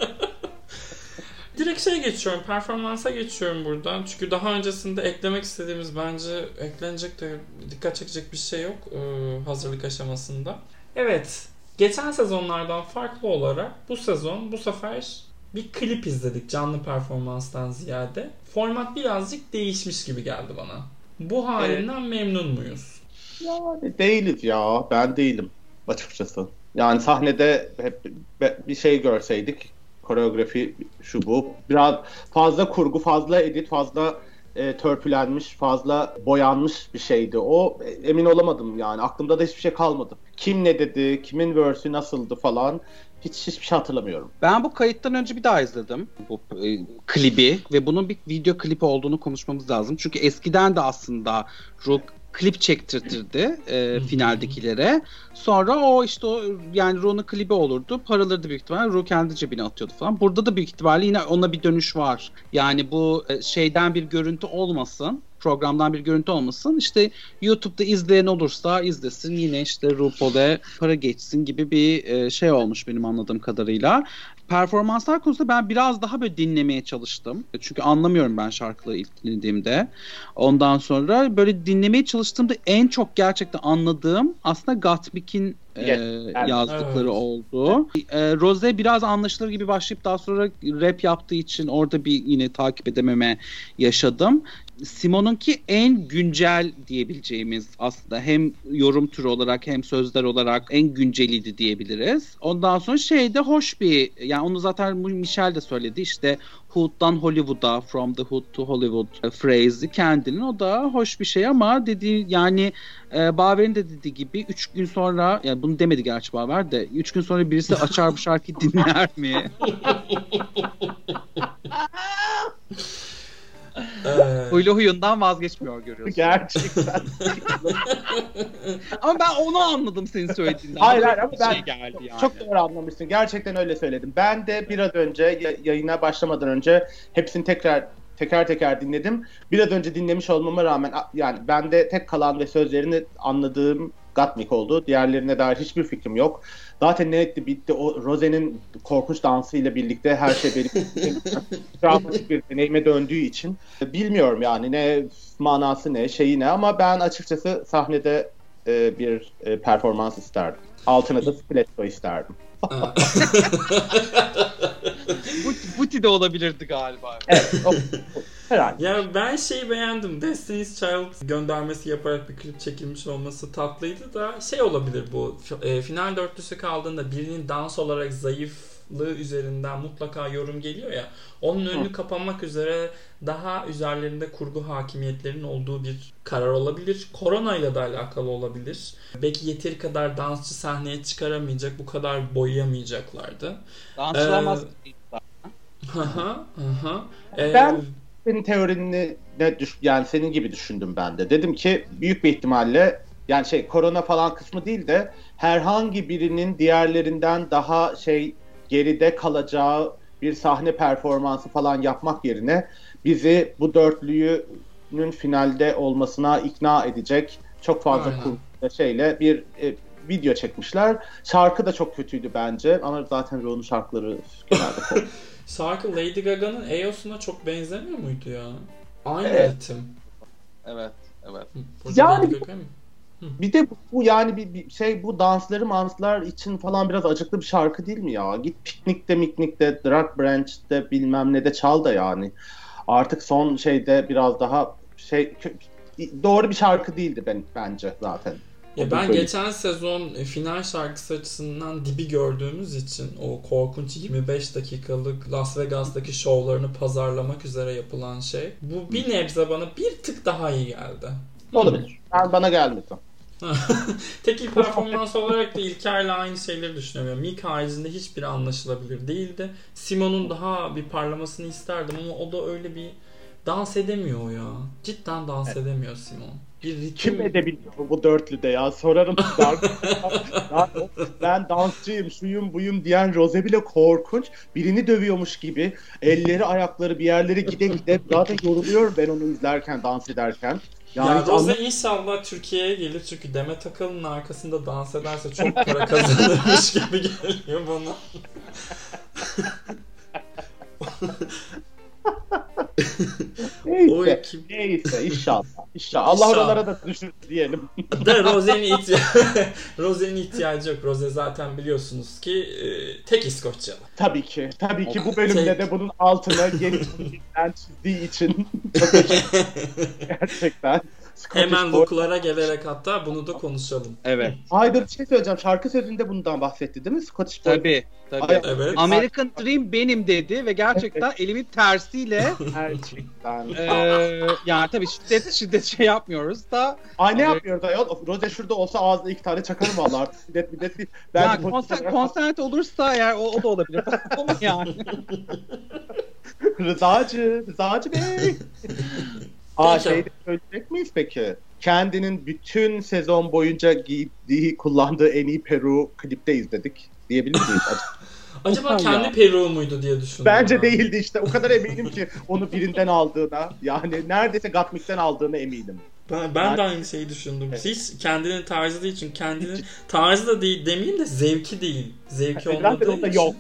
S1: Direkt şey geçiyorum. Performansa geçiyorum buradan. Çünkü daha öncesinde eklemek istediğimiz bence eklenecek de dikkat çekecek bir şey yok e, hazırlık aşamasında. Evet. Geçen sezonlardan farklı olarak bu sezon bu sefer bir klip izledik canlı performanstan ziyade. Format birazcık değişmiş gibi geldi bana. Bu halinden memnun muyuz?
S3: Yani değiliz ya. Ben değilim açıkçası. Yani sahnede hep bir şey görseydik koreografi şu bu. Biraz fazla kurgu, fazla edit, fazla e, törpülenmiş, fazla boyanmış bir şeydi. O e, emin olamadım yani. Aklımda da hiçbir şey kalmadı. Kim ne dedi, kimin verse'ü nasıldı falan. Hiç hiçbir şey hatırlamıyorum.
S2: Ben bu kayıttan önce bir daha izledim bu e, klibi ve bunun bir video klipi olduğunu konuşmamız lazım. Çünkü eskiden de aslında Rook klip çektirtirdi e, finaldekilere. Sonra o işte o yani Ron'un klibi olurdu. Paraları da büyük ihtimalle Ron kendi cebine atıyordu falan. Burada da büyük ihtimalle yine ona bir dönüş var. Yani bu e, şeyden bir görüntü olmasın programdan bir görüntü olmasın. İşte YouTube'da izleyen olursa izlesin. Yine işte RuPaul'e para geçsin gibi bir e, şey olmuş benim anladığım kadarıyla. Performanslar konusunda ben biraz daha böyle dinlemeye çalıştım. Çünkü anlamıyorum ben şarkıları ilk dinlediğimde. Ondan sonra böyle dinlemeye çalıştığımda en çok gerçekten anladığım aslında Gottmik'in e,
S3: Yes, evet.
S2: yazdıkları
S1: Evet.
S2: oldu. E, Rose biraz anlaşılır gibi başlayıp daha sonra rap yaptığı için orada bir yine takip edememe yaşadım. Simon'unki en güncel diyebileceğimiz aslında hem yorum türü olarak hem sözler olarak en günceliydi diyebiliriz. Ondan sonra şey de hoş bir yani onu zaten Michel de söyledi işte Hood'dan Hollywood'a From the Hood to Hollywood e, phrase'i kendinin o da hoş bir şey ama dediği yani e, Baver'in de dediği gibi 3 gün sonra yani bunu demedi gerçi Baver de 3 gün sonra birisi açar bu şarkıyı dinler mi? Huylu huyundan vazgeçmiyor görüyorsun.
S3: Gerçekten.
S2: Ama ben onu anladım senin söylediğinden.
S3: Hayır, hayır, ama ben-
S2: şey geldi yani.
S3: Çok doğru anlamışsın. Gerçekten öyle söyledim. Ben de biraz önce ya- yayına başlamadan önce hepsini tekrar teker teker dinledim. Biraz önce dinlemiş olmama rağmen yani ben de tek kalan ve sözlerini anladığım Gatmik oldu. Diğerlerine dair hiçbir fikrim yok. Zaten ne etti bitti o Rose'nin korkunç dansıyla birlikte her şey benim için travmatik bir deneyime döndüğü için bilmiyorum yani ne manası ne şeyi ne ama ben açıkçası sahnede e, bir e, performans isterdim. Altına da stiletto isterdim.
S2: Bu, Buti de olabilirdi galiba.
S3: Evet, o, herhalde.
S1: Ya ben şeyi beğendim. Destiny's Child göndermesi yaparak bir klip çekilmiş olması tatlıydı da şey olabilir bu. E, final dörtlüsü kaldığında birinin dans olarak zayıflığı üzerinden mutlaka yorum geliyor ya. Onun önünü kapamak üzere daha üzerlerinde kurgu hakimiyetlerinin olduğu bir karar olabilir. Korona ile de alakalı olabilir. Belki yeteri kadar dansçı sahneye çıkaramayacak, bu kadar boyayamayacaklardı.
S2: Dansçılamaz.
S1: Hı hı, hı hı. Ee,
S3: Ben- Senin teorini ne düş yani senin gibi düşündüm ben de. Dedim ki büyük bir ihtimalle yani şey korona falan kısmı değil de herhangi birinin diğerlerinden daha şey geride kalacağı bir sahne performansı falan yapmak yerine bizi bu dörtlüyünün finalde olmasına ikna edecek çok fazla şeyle bir e, video çekmişler. Şarkı da çok kötüydü bence. Ama zaten Ron'un şarkıları genelde.
S1: Şarkı Lady Gaga'nın EOS'una çok benzemiyor muydu ya? Aynı
S3: Evet.
S1: ritim.
S2: Evet. Evet.
S1: Hı, burada
S3: Yani-
S1: Lady Gaga mı?
S3: Bir de bu yani bir, bir şey bu dansları manslar için falan biraz acıklı bir şarkı değil mi ya? Git piknikte miknikte Drag Branch'te bilmem ne de çal da yani. Artık son şeyde biraz daha şey doğru bir şarkı değildi ben bence zaten.
S1: Ya ben
S3: söyleyeyim.
S1: geçen sezon e, final şarkısı açısından dibi gördüğümüz için o korkunç 25 dakikalık Las Vegas'taki şovlarını pazarlamak üzere yapılan şey. Bu bir nebze bana bir tık daha iyi geldi.
S3: Olabilir. Ben bana gelmedi.
S1: Tekil performans olarak da İlker'le aynı şeyleri düşünüyorum. Mick haricinde hiçbiri anlaşılabilir değildi. Simon'un daha bir parlamasını isterdim ama o da öyle bir dans edemiyor ya. Cidden dans edemiyor Simon. Bir ritim...
S3: Kim edebiliyor bu dörtlüde ya? Sorarım. ben, ben dansçıyım, şuyum, buyum diyen Rose bile korkunç. Birini dövüyormuş gibi. Elleri, ayakları bir yerlere gide gide. Zaten yoruluyorum ben onu izlerken, dans ederken. Yani
S1: ya Rose
S3: anlam-
S1: inşallah Türkiye'ye gelir çünkü Demet Akalın'ın arkasında dans ederse çok para kazanırmış gibi geliyor bana. O
S3: Neyse,
S1: ekip
S3: neyse inşallah. İnşallah. Allah
S1: İnşallah.
S3: oralara da düşür diyelim.
S1: de Rose'nin ihtiyacı Rose'nin ihtiyacı yok. Rose zaten biliyorsunuz ki e, tek İskoçyalı.
S3: Tabii ki. Tabii ki bu bölümde
S1: Tek.
S3: de bunun altına bir çizdiği için gerçekten. Scottish
S1: Hemen looklara gelerek hatta bunu da konuşalım.
S2: Evet.
S3: Ayda bir şey söyleyeceğim. Şarkı sözünde bundan bahsetti değil mi? Scottish Boy.
S2: Tabii. Tabii.
S3: Ay-
S1: Evet.
S2: American Dream benim dedi ve gerçekten elimin tersiyle
S3: Gerçekten.
S2: eee yani tabii şiddet şiddet şey yapmıyoruz da
S3: Ay ne
S2: Evet.
S3: yapıyoruz ayol? Rose şurada olsa ağzına iki tane çakarım valla artık. Millet değil.
S2: yani konser, konsent olursa eğer o, o da olabilir. Yani.
S3: Rızacı, Rızacı Bey. Aa şeyde söyleyecek miyiz peki? Kendinin bütün sezon boyunca giydiği, kullandığı en iyi peruğu klipte izledik. Diyebilir miyiz?
S1: Acaba kendi peruğu muydu diye düşündüm.
S3: Bence
S1: ben.
S3: değildi işte. O kadar eminim ki onu birinden aldığına. Yani neredeyse Gatmik'ten aldığına eminim.
S1: Ben, ben de aynı şeyi düşündüm. Hiç kendinin tarzı değil çünkü kendinin tarzı da değil demeyeyim de zevki değil. Zevki olmadığı için.
S3: yok.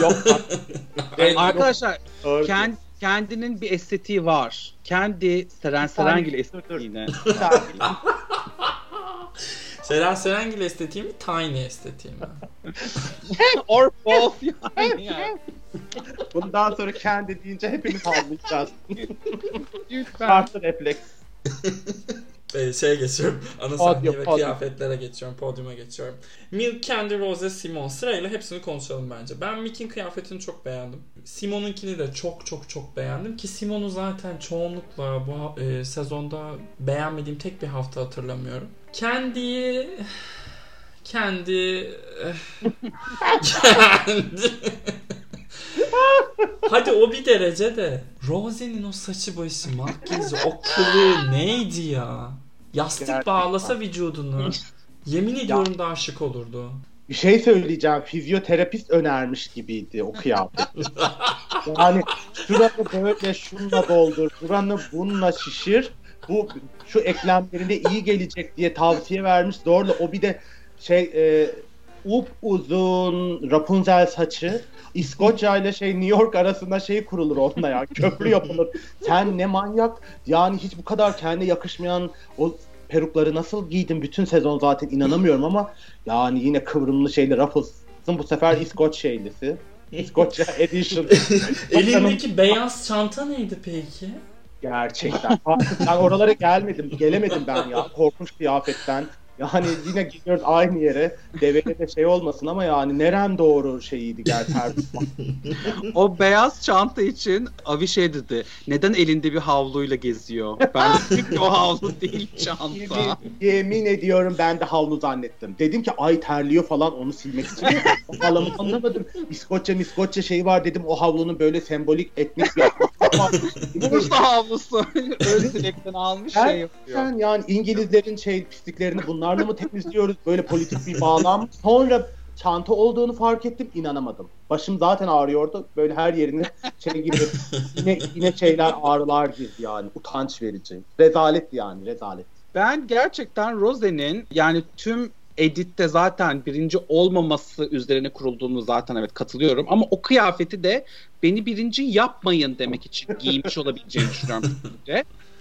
S3: yok.
S1: Aynen.
S2: Arkadaşlar kend, kendinin bir estetiği var. Kendi Seren Serengil estetiğine.
S1: Seren Serengil estetiği mi? Tiny estetiği mi?
S2: Or both yani. yani.
S3: Bundan sonra kendi deyince hepimiz anlayacağız.
S2: Lütfen.
S3: Farklı refleks.
S1: Ee, şeye geçiyorum. Ana sahneye ve
S3: podyum.
S1: kıyafetlere geçiyorum. Podyuma geçiyorum. Milk, Candy, Rose, Simon sırayla hepsini konuşalım bence. Ben Milk'in kıyafetini çok beğendim. Simon'unkini de çok çok çok beğendim ki Simon'u zaten çoğunlukla bu e, sezonda beğenmediğim tek bir hafta hatırlamıyorum. Candy'yi kendi kendi Hadi o bir derece de Rose'nin o saçı başı makyajı o kılı neydi ya? Yastık
S3: Gerçekten.
S1: bağlasa vücudunu. Yemin ediyorum daha şık olurdu.
S3: Bir şey söyleyeceğim. Fizyoterapist önermiş gibiydi o kıyafet. yani şuranı böyle şunla doldur, şuranı bununla şişir. Bu şu eklemlerine iyi gelecek diye tavsiye vermiş. Zorla o bir de şey e, up uzun Rapunzel saçı. İskoçya ile şey New York arasında şey kurulur onunla ya. Köprü yapılır. Sen ne manyak. Yani hiç bu kadar kendine yakışmayan o perukları nasıl giydin bütün sezon zaten inanamıyorum ama yani yine kıvrımlı şeyli Ruffles'ın bu sefer İskoç şeylisi. İskoçya Edition.
S1: Elindeki beyaz çanta neydi peki?
S3: Gerçekten. Ben oralara gelmedim. Gelemedim ben ya. Korkunç kıyafetten. Yani yine gidiyoruz aynı yere. Devede de şey olmasın ama yani nerem doğru şeyiydi gerçekten.
S2: O beyaz çanta için Avi şey dedi. Neden elinde bir havluyla geziyor? Ben dedim o havlu değil çanta.
S3: yemin, ediyorum ben de havlu zannettim. Dedim ki ay terliyor falan onu silmek için. Havlamı anlamadım. İskoçya İskoçya şeyi var dedim. O havlunun böyle sembolik etnik bir
S2: Bursa havlusu. Öztürk'ten almış
S3: Ben-
S2: şey yapıyor.
S3: Sen yani İngilizlerin şey pisliklerini bunlarla mı temizliyoruz? Böyle politik bir bağlam. Sonra çanta olduğunu fark ettim inanamadım. Başım zaten ağrıyordu. Böyle her yerine şey gibi yine, yine şeyler ağrılar girdi yani. Utanç verici. Rezalet yani rezalet.
S2: Ben gerçekten Rose'nin yani tüm editte zaten birinci olmaması üzerine kurulduğunu zaten evet katılıyorum. Ama o kıyafeti de beni birinci yapmayın demek için giymiş olabileceğini düşünüyorum.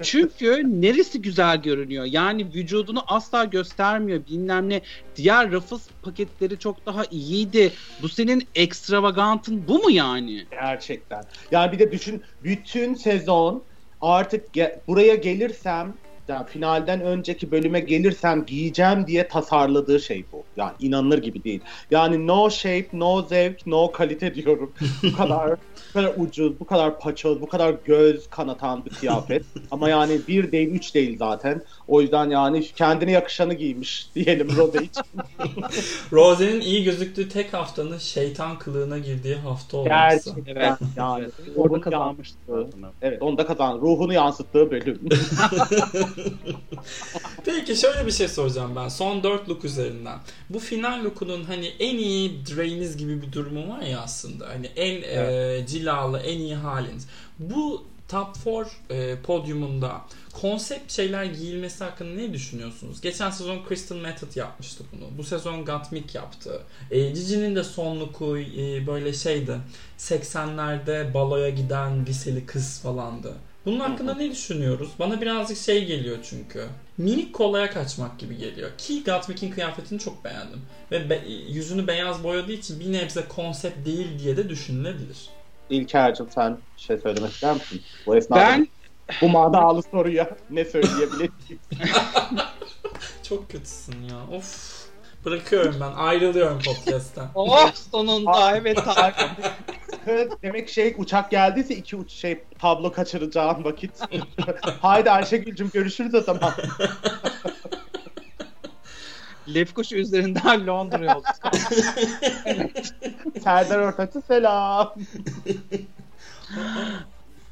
S2: Çünkü neresi güzel görünüyor. Yani vücudunu asla göstermiyor. Bilmem ne. Diğer rafız paketleri çok daha iyiydi. Bu senin ekstravagantın bu mu yani?
S3: Gerçekten. Yani bir de düşün bütün sezon artık ge- buraya gelirsem yani finalden önceki bölüme gelirsem giyeceğim diye tasarladığı şey bu. Yani inanılır gibi değil. Yani no shape, no zevk, no kalite diyorum. bu kadar bu kadar ucuz, bu kadar paçoz, bu kadar göz kanatan bir kıyafet. Ama yani bir değil, üç değil zaten. O yüzden yani kendine yakışanı giymiş diyelim Rose için.
S1: Rose'nin iyi gözüktüğü tek haftanın şeytan kılığına girdiği hafta olması.
S3: Gerçekten
S2: Evet.
S3: yani.
S2: Evet. Orada kazanmıştı.
S3: Evet onda kazan. Ruhunu yansıttığı bölüm.
S1: Peki şöyle bir şey soracağım ben. Son 4 look üzerinden. Bu final lookunun hani en iyi Drainiz gibi bir durumu var ya aslında. Hani en e, cilalı, en iyi haliniz. Bu Top 4 e, podyumunda konsept şeyler giyilmesi hakkında ne düşünüyorsunuz? Geçen sezon Crystal Method yapmıştı bunu. Bu sezon Gottmik yaptı. E, Gigi'nin de son look'u e, böyle şeydi. 80'lerde baloya giden liseli kız falandı. Bunun hakkında ne düşünüyoruz? Bana birazcık şey geliyor çünkü. Minik kolaya kaçmak gibi geliyor. Ki Gottmik'in kıyafetini çok beğendim. Ve be- yüzünü beyaz boyadığı için bir nebze konsept değil diye de düşünülebilir.
S3: İlker'cim sen bir şey söylemek ister misin? Bu esnada
S2: Ben
S3: bu manalı soruya ne söyleyebilirsin?
S1: Çok kötüsün ya. Of. Bırakıyorum ben. Ayrılıyorum podcast'ten.
S2: oh sonunda evet Tarkan.
S3: Demek şey uçak geldiyse iki uç şey tablo kaçıracağın vakit. Haydi Ayşegül'cüm görüşürüz o zaman.
S2: Lefkoşa üzerinden Londra yolcusu.
S3: Serdar Ortaç'ı selam.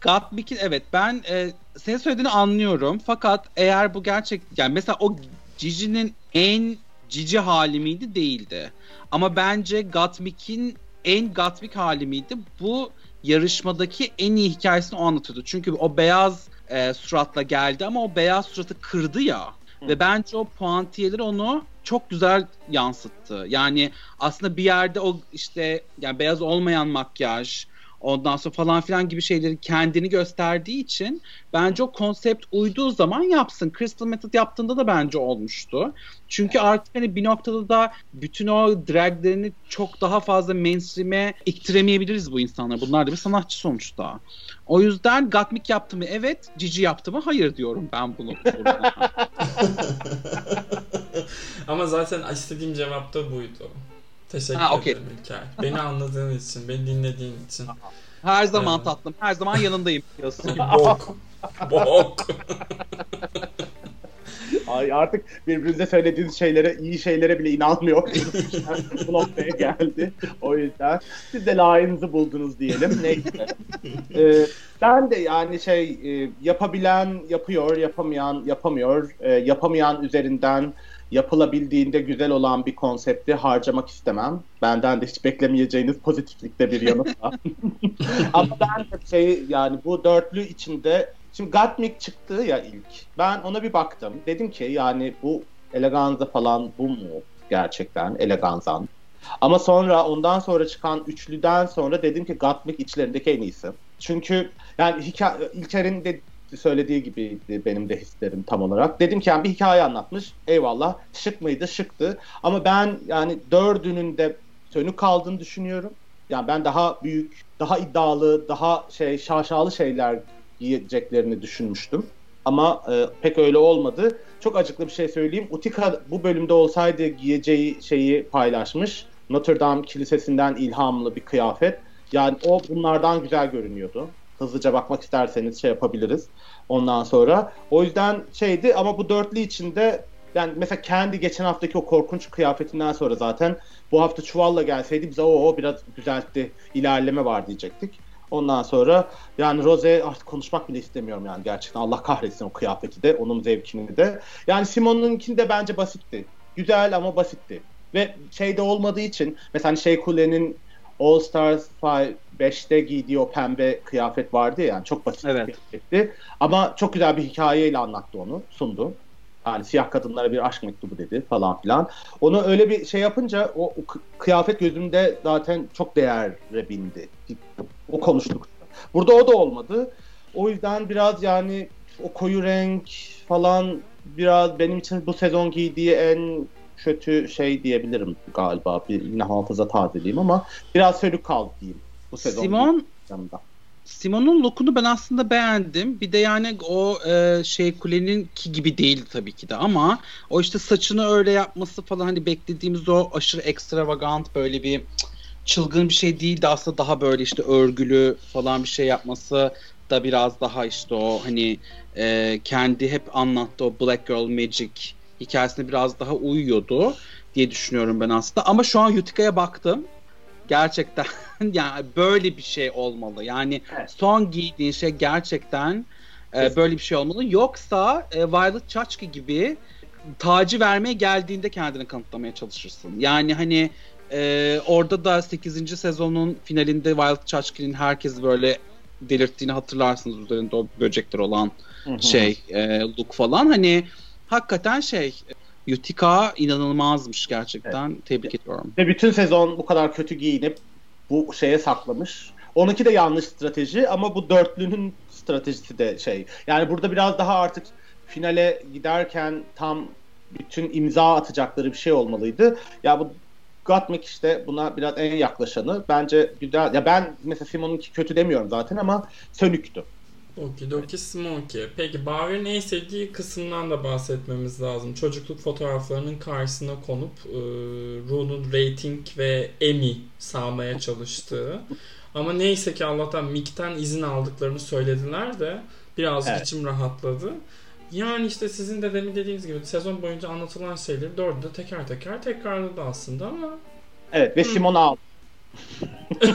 S2: Gottmik'in evet ben e, senin söylediğini anlıyorum. Fakat eğer bu gerçek yani mesela o Gigi'nin en cici hali miydi? Değildi. Ama bence Gottmik'in en Gottmik hali miydi? Bu yarışmadaki en iyi hikayesini o anlatıyordu. Çünkü o beyaz e, suratla geldi ama o beyaz suratı kırdı ya. Ve bence o puantiyeler onu çok güzel yansıttı. Yani aslında bir yerde o işte yani beyaz olmayan makyaj, ondan sonra falan filan gibi şeyleri kendini gösterdiği için bence o konsept uyduğu zaman yapsın. Crystal Method yaptığında da bence olmuştu. Çünkü artık hani bir noktada da bütün o draglerini çok daha fazla mainstream'e iktiremeyebiliriz bu insanlar. Bunlar da bir sanatçı sonuçta. O yüzden Gottmik yaptı mı? Evet. Cici yaptı mı? Hayır diyorum ben bunu.
S1: Ama zaten istediğim cevap da buydu. Teşekkür
S2: Ha, okey.
S1: ederim İlker. Beni anladığın için, beni dinlediğin için.
S2: Her zaman
S1: Evet.
S2: tatlım. Her zaman yanındayım diyorsun.
S1: Bok. Bok.
S3: Ay artık birbirinize söylediğiniz şeylere, iyi şeylere bile inanmıyor. Bu noktaya geldi. O yüzden siz de layığınızı buldunuz diyelim. Neyse. Ee, ben de yani şey e, yapabilen yapıyor, yapamayan yapamıyor. Ee, yapamayan üzerinden yapılabildiğinde güzel olan bir konsepti harcamak istemem. Benden de hiç beklemeyeceğiniz pozitiflikte bir yanıt var. Ama ben de şey yani bu dörtlü içinde Şimdi Gottmik çıktı ya ilk. Ben ona bir baktım. Dedim ki yani bu eleganza falan bu mu gerçekten eleganzan? Ama sonra ondan sonra çıkan üçlüden sonra dedim ki Gottmik içlerindeki en iyisi. Çünkü yani hikaye, İlker'in de söylediği gibiydi benim de hislerim tam olarak. Dedim ki yani bir hikaye anlatmış. Eyvallah. Şık mıydı? Şıktı. Ama ben yani dördünün de sönük kaldığını düşünüyorum. Yani ben daha büyük, daha iddialı, daha şey şaşalı şeyler giyeceklerini düşünmüştüm. Ama e, pek öyle olmadı. Çok acıklı bir şey söyleyeyim. Utika bu bölümde olsaydı giyeceği şeyi paylaşmış. Notre Dame Kilisesi'nden ilhamlı bir kıyafet. Yani o bunlardan güzel görünüyordu. Hızlıca bakmak isterseniz şey yapabiliriz. Ondan sonra. O yüzden şeydi ama bu dörtlü içinde yani mesela kendi geçen haftaki o korkunç kıyafetinden sonra zaten bu hafta çuvalla gelseydi bize o, biraz düzeltti. ilerleme var diyecektik. Ondan sonra yani Rose artık konuşmak bile istemiyorum yani gerçekten Allah kahretsin o kıyafeti de onun zevkini de. Yani Simon'unkini de bence basitti. Güzel ama basitti. Ve şeyde olmadığı için mesela hani şey Kule'nin All Stars 5'te giydiği o pembe kıyafet vardı ya yani çok basit
S2: Evet.
S3: bir kıyafetti. Ama çok güzel bir hikayeyle anlattı onu, sundu. Yani siyah kadınlara bir aşk mektubu dedi falan filan. Onu öyle bir şey yapınca o, o kıyafet gözümde zaten çok değerle bindi. O konuştuk. Burada o da olmadı. O yüzden biraz yani o koyu renk falan biraz benim için bu sezon giydiği en kötü şey diyebilirim galiba. Bir, yine hafıza tazeleyeyim ama biraz sönük kaldı diyeyim bu sezon.
S2: Simon yanında. Simon'un lookunu ben aslında beğendim. Bir de yani o e, şey kulenin ki gibi değildi tabii ki de ama o işte saçını öyle yapması falan hani beklediğimiz o aşırı ekstravagant böyle bir çılgın bir şey değildi aslında daha böyle işte örgülü falan bir şey yapması da biraz daha işte o hani e, kendi hep anlattı o Black Girl Magic hikayesine biraz daha uyuyordu diye düşünüyorum ben aslında. Ama şu an Utica'ya baktım. Gerçekten yani böyle bir şey olmalı. Yani evet. son giydiğin şey gerçekten e, böyle bir şey olmalı. Yoksa e, Violet Chachki gibi tacı vermeye geldiğinde kendini kanıtlamaya çalışırsın. Yani hani e, orada da 8. sezonun finalinde Violet Chachki'nin herkes böyle delirttiğini hatırlarsınız üzerinde o böcekler olan şey e, look falan. Hani hakikaten şey Utica inanılmazmış gerçekten. Evet. Tebrik ediyorum.
S3: Ve bütün sezon bu kadar kötü giyinip bu şeye saklamış. Onunki de yanlış strateji ama bu dörtlünün stratejisi de şey. Yani burada biraz daha artık finale giderken tam bütün imza atacakları bir şey olmalıydı. Ya bu Gottmik işte buna biraz en yaklaşanı. Bence güzel. Ya ben mesela Simon'unki kötü demiyorum zaten ama sönüktü.
S1: Okidoki Smoky. Peki Bauer'in en sevdiği kısımdan da bahsetmemiz lazım. Çocukluk fotoğraflarının karşısına konup e, Rune'un rating ve Emmy sağmaya çalıştığı. Ama neyse ki Allah'tan Mick'ten izin aldıklarını söylediler de birazcık evet. içim rahatladı. Yani işte sizin de demin dediğiniz gibi sezon boyunca anlatılan şeyleri dördü de teker teker tekrarladı aslında ama.
S3: Evet ve Simon aldı.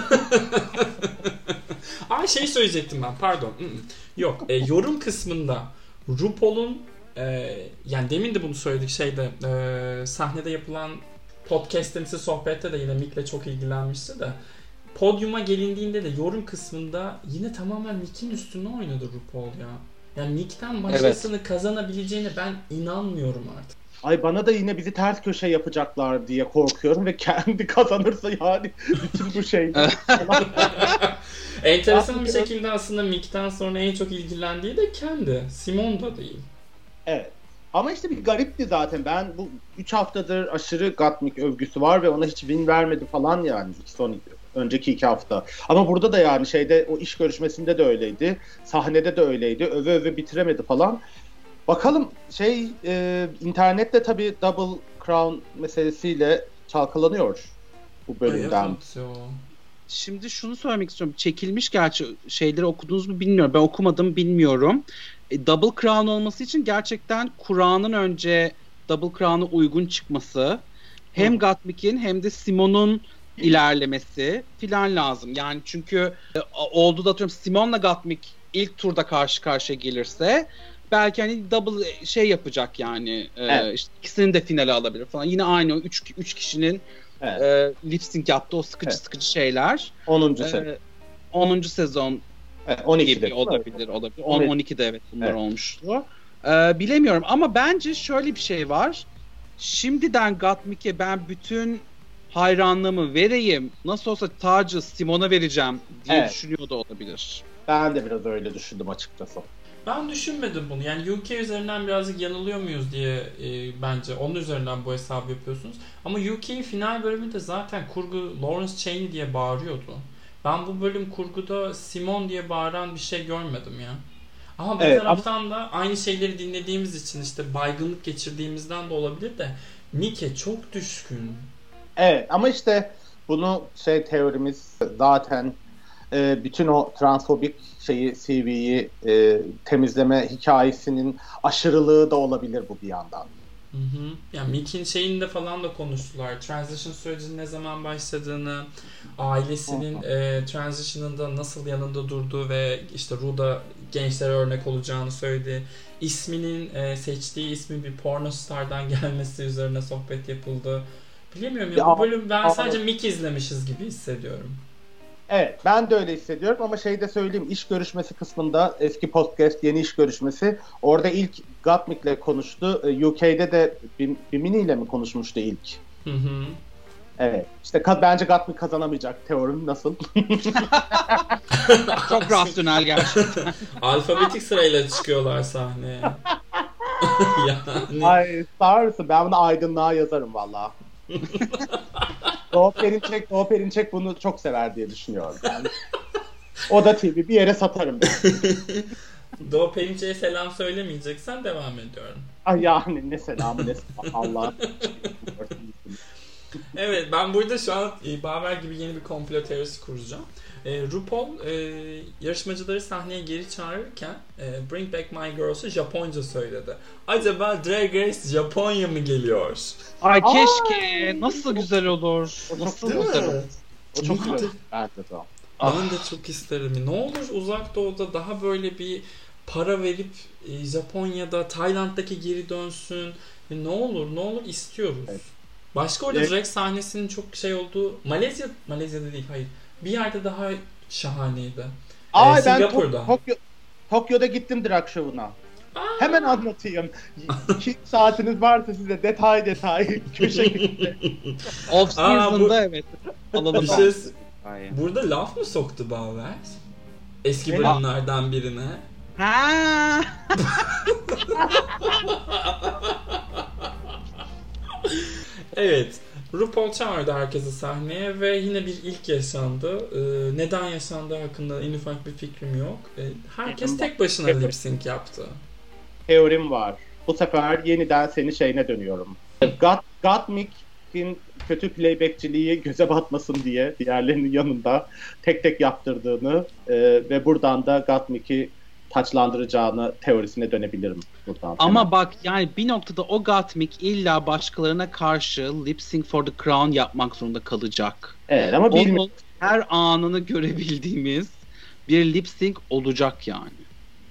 S1: Aa şey söyleyecektim ben pardon. Yok e, yorum kısmında RuPaul'un e, yani demin de bunu söyledik şeyde e, sahnede yapılan podcast'imsi sohbette de yine Mick'le çok ilgilenmişti de podyuma gelindiğinde de yorum kısmında yine tamamen Mick'in üstüne oynadı RuPaul ya. Yani Mick'ten başkasını evet. kazanabileceğine ben inanmıyorum artık.
S3: Ay bana da yine bizi ters köşe yapacaklar diye korkuyorum ve kendi kazanırsa yani bütün bu şey.
S1: Enteresan bir şekilde aslında Mick'ten sonra en çok ilgilendiği de kendi. Simon da değil.
S3: Evet. Ama işte bir garipti zaten. Ben bu 3 haftadır aşırı Gatmik övgüsü var ve ona hiç win vermedi falan yani son önceki iki hafta. Ama burada da yani şeyde o iş görüşmesinde de öyleydi. Sahnede de öyleydi. Öve öve bitiremedi falan. Bakalım şey e, internette tabii Double Crown meselesiyle çalkalanıyor bu bölümden.
S2: Şimdi şunu söylemek istiyorum. Çekilmiş gerçi şeyleri okudunuz mu bilmiyorum. Ben okumadım bilmiyorum. E, Double Crown olması için gerçekten Kur'an'ın önce Double Crown'a uygun çıkması hem Hı. Gatmik'in hem de Simon'un ilerlemesi filan lazım. Yani çünkü e, oldu da atıyorum Simon'la Gatmik ilk turda karşı karşıya gelirse belki hani double şey yapacak yani. E, evet. E, işte ikisinin de finale alabilir falan. Yine aynı o üç, üç kişinin evet. e, lip sync yaptığı o sıkıcı evet. sıkıcı şeyler.
S3: 10. E, sezon.
S2: 10. sezon
S3: evet, 12'de
S2: gibi olabilir olabilir. 10 12'de evet bunlar evet. olmuştu. E, bilemiyorum ama bence şöyle bir şey var. Şimdiden Gatmik'e ben bütün hayranlığımı vereyim. Nasıl olsa tacı Simon'a vereceğim diye evet. düşünüyor da olabilir.
S3: Ben de biraz öyle düşündüm açıkçası.
S1: Ben düşünmedim bunu. Yani UK üzerinden birazcık yanılıyor muyuz diye e, bence onun üzerinden bu hesabı yapıyorsunuz. Ama UK'in final bölümünde zaten kurgu Lawrence Chaney diye bağırıyordu. Ben bu bölüm kurguda Simon diye bağıran bir şey görmedim ya. Ama bir evet, taraftan ama... da aynı şeyleri dinlediğimiz için işte baygınlık geçirdiğimizden de olabilir de Nike çok düşkün.
S3: Evet ama işte bunu şey teorimiz zaten e, bütün o transfobik şeyi CV'yi e, temizleme hikayesinin aşırılığı da olabilir bu bir yandan.
S1: Hı hı. Yani Mick'in şeyinde falan da konuştular. Transition sürecinin ne zaman başladığını, ailesinin e, transition'ında nasıl yanında durduğu ve işte Ruda gençlere örnek olacağını söyledi. İsminin e, seçtiği ismi bir porno stardan gelmesi üzerine sohbet yapıldı. Bilemiyorum ya, ya bu bölüm ben sadece Mick izlemişiz gibi hissediyorum.
S3: Evet ben de öyle hissediyorum ama şey de söyleyeyim iş görüşmesi kısmında eski podcast yeni iş görüşmesi orada ilk Gottmik'le konuştu. Ee, UK'de de Bimini ile mi konuşmuştu ilk?
S1: Hı hı.
S3: Evet. İşte bence Gottmik kazanamayacak teorim nasıl?
S2: Çok rasyonel gerçekten.
S1: Alfabetik sırayla çıkıyorlar sahneye. yani.
S3: Ay sağ. Ben bunu aydınlığa yazarım valla. Doğu Perinçek, Doğu Perinçek bunu çok sever diye düşünüyorum. Yani. O da TV bir yere satarım.
S1: Doğu Perinçek'e selam söylemeyeceksen devam ediyorum.
S3: Ay yani ne selamı ne selamı. Allah.
S1: evet ben burada şu an e, Baver gibi yeni bir komplo teorisi kuracağım. E, RuPaul e, yarışmacıları sahneye geri çağırırken e, Bring Back My Girls'u Japonca söyledi. Acaba Drag Race Japonya mı geliyor?
S2: Ay keşke. Nasıl güzel olur.
S3: O çok
S2: Nasıl
S1: Değil
S2: güzel
S1: mi?
S2: olur.
S3: O çok güzel. De o.
S2: Ah.
S1: Ben de çok isterim. Ne olur uzak doğuda daha böyle bir para verip e, Japonya'da, Tayland'daki geri dönsün. E, ne olur ne olur istiyoruz.
S3: Evet.
S1: Başka orada
S3: Evet.
S1: drag sahnesinin çok şey olduğu Malezya Malezya'da değil hayır. Bir yerde daha şahaneydi.
S3: Ay
S1: Ee,
S3: ben
S1: Singapur'da.
S3: Tok- Tokyo, Tokyo'da gittim drag show'una. Hemen anlatayım. İki saatiniz varsa size detay detay köşe köşe.
S2: Off
S1: Aa, bu-
S2: season'da evet. Alalım.
S1: Bir şey, burada laf mı soktu Baver? Eski
S3: Ne?
S1: bölümlerden birine.
S2: Ha.
S1: Evet. RuPaul çağırdı herkesi sahneye ve yine bir ilk yaşandı. Ee, neden yaşandığı hakkında en ufak bir fikrim yok. Ee, herkes tek başına lip sync yaptı.
S3: Teorim var. Bu sefer yeniden seni şeyine dönüyorum. Got, Gottmik'in kötü playbackçiliği göze batmasın diye diğerlerinin yanında tek tek yaptırdığını e, ve buradan da Gottmik'i taçlandıracağını teorisine dönebilirim buradan.
S2: Ama bak yani bir noktada o Gottmik illa başkalarına karşı lip sync for the crown yapmak zorunda kalacak.
S3: Evet ama bilmiyorum.
S2: Her anını görebildiğimiz bir lip sync olacak yani.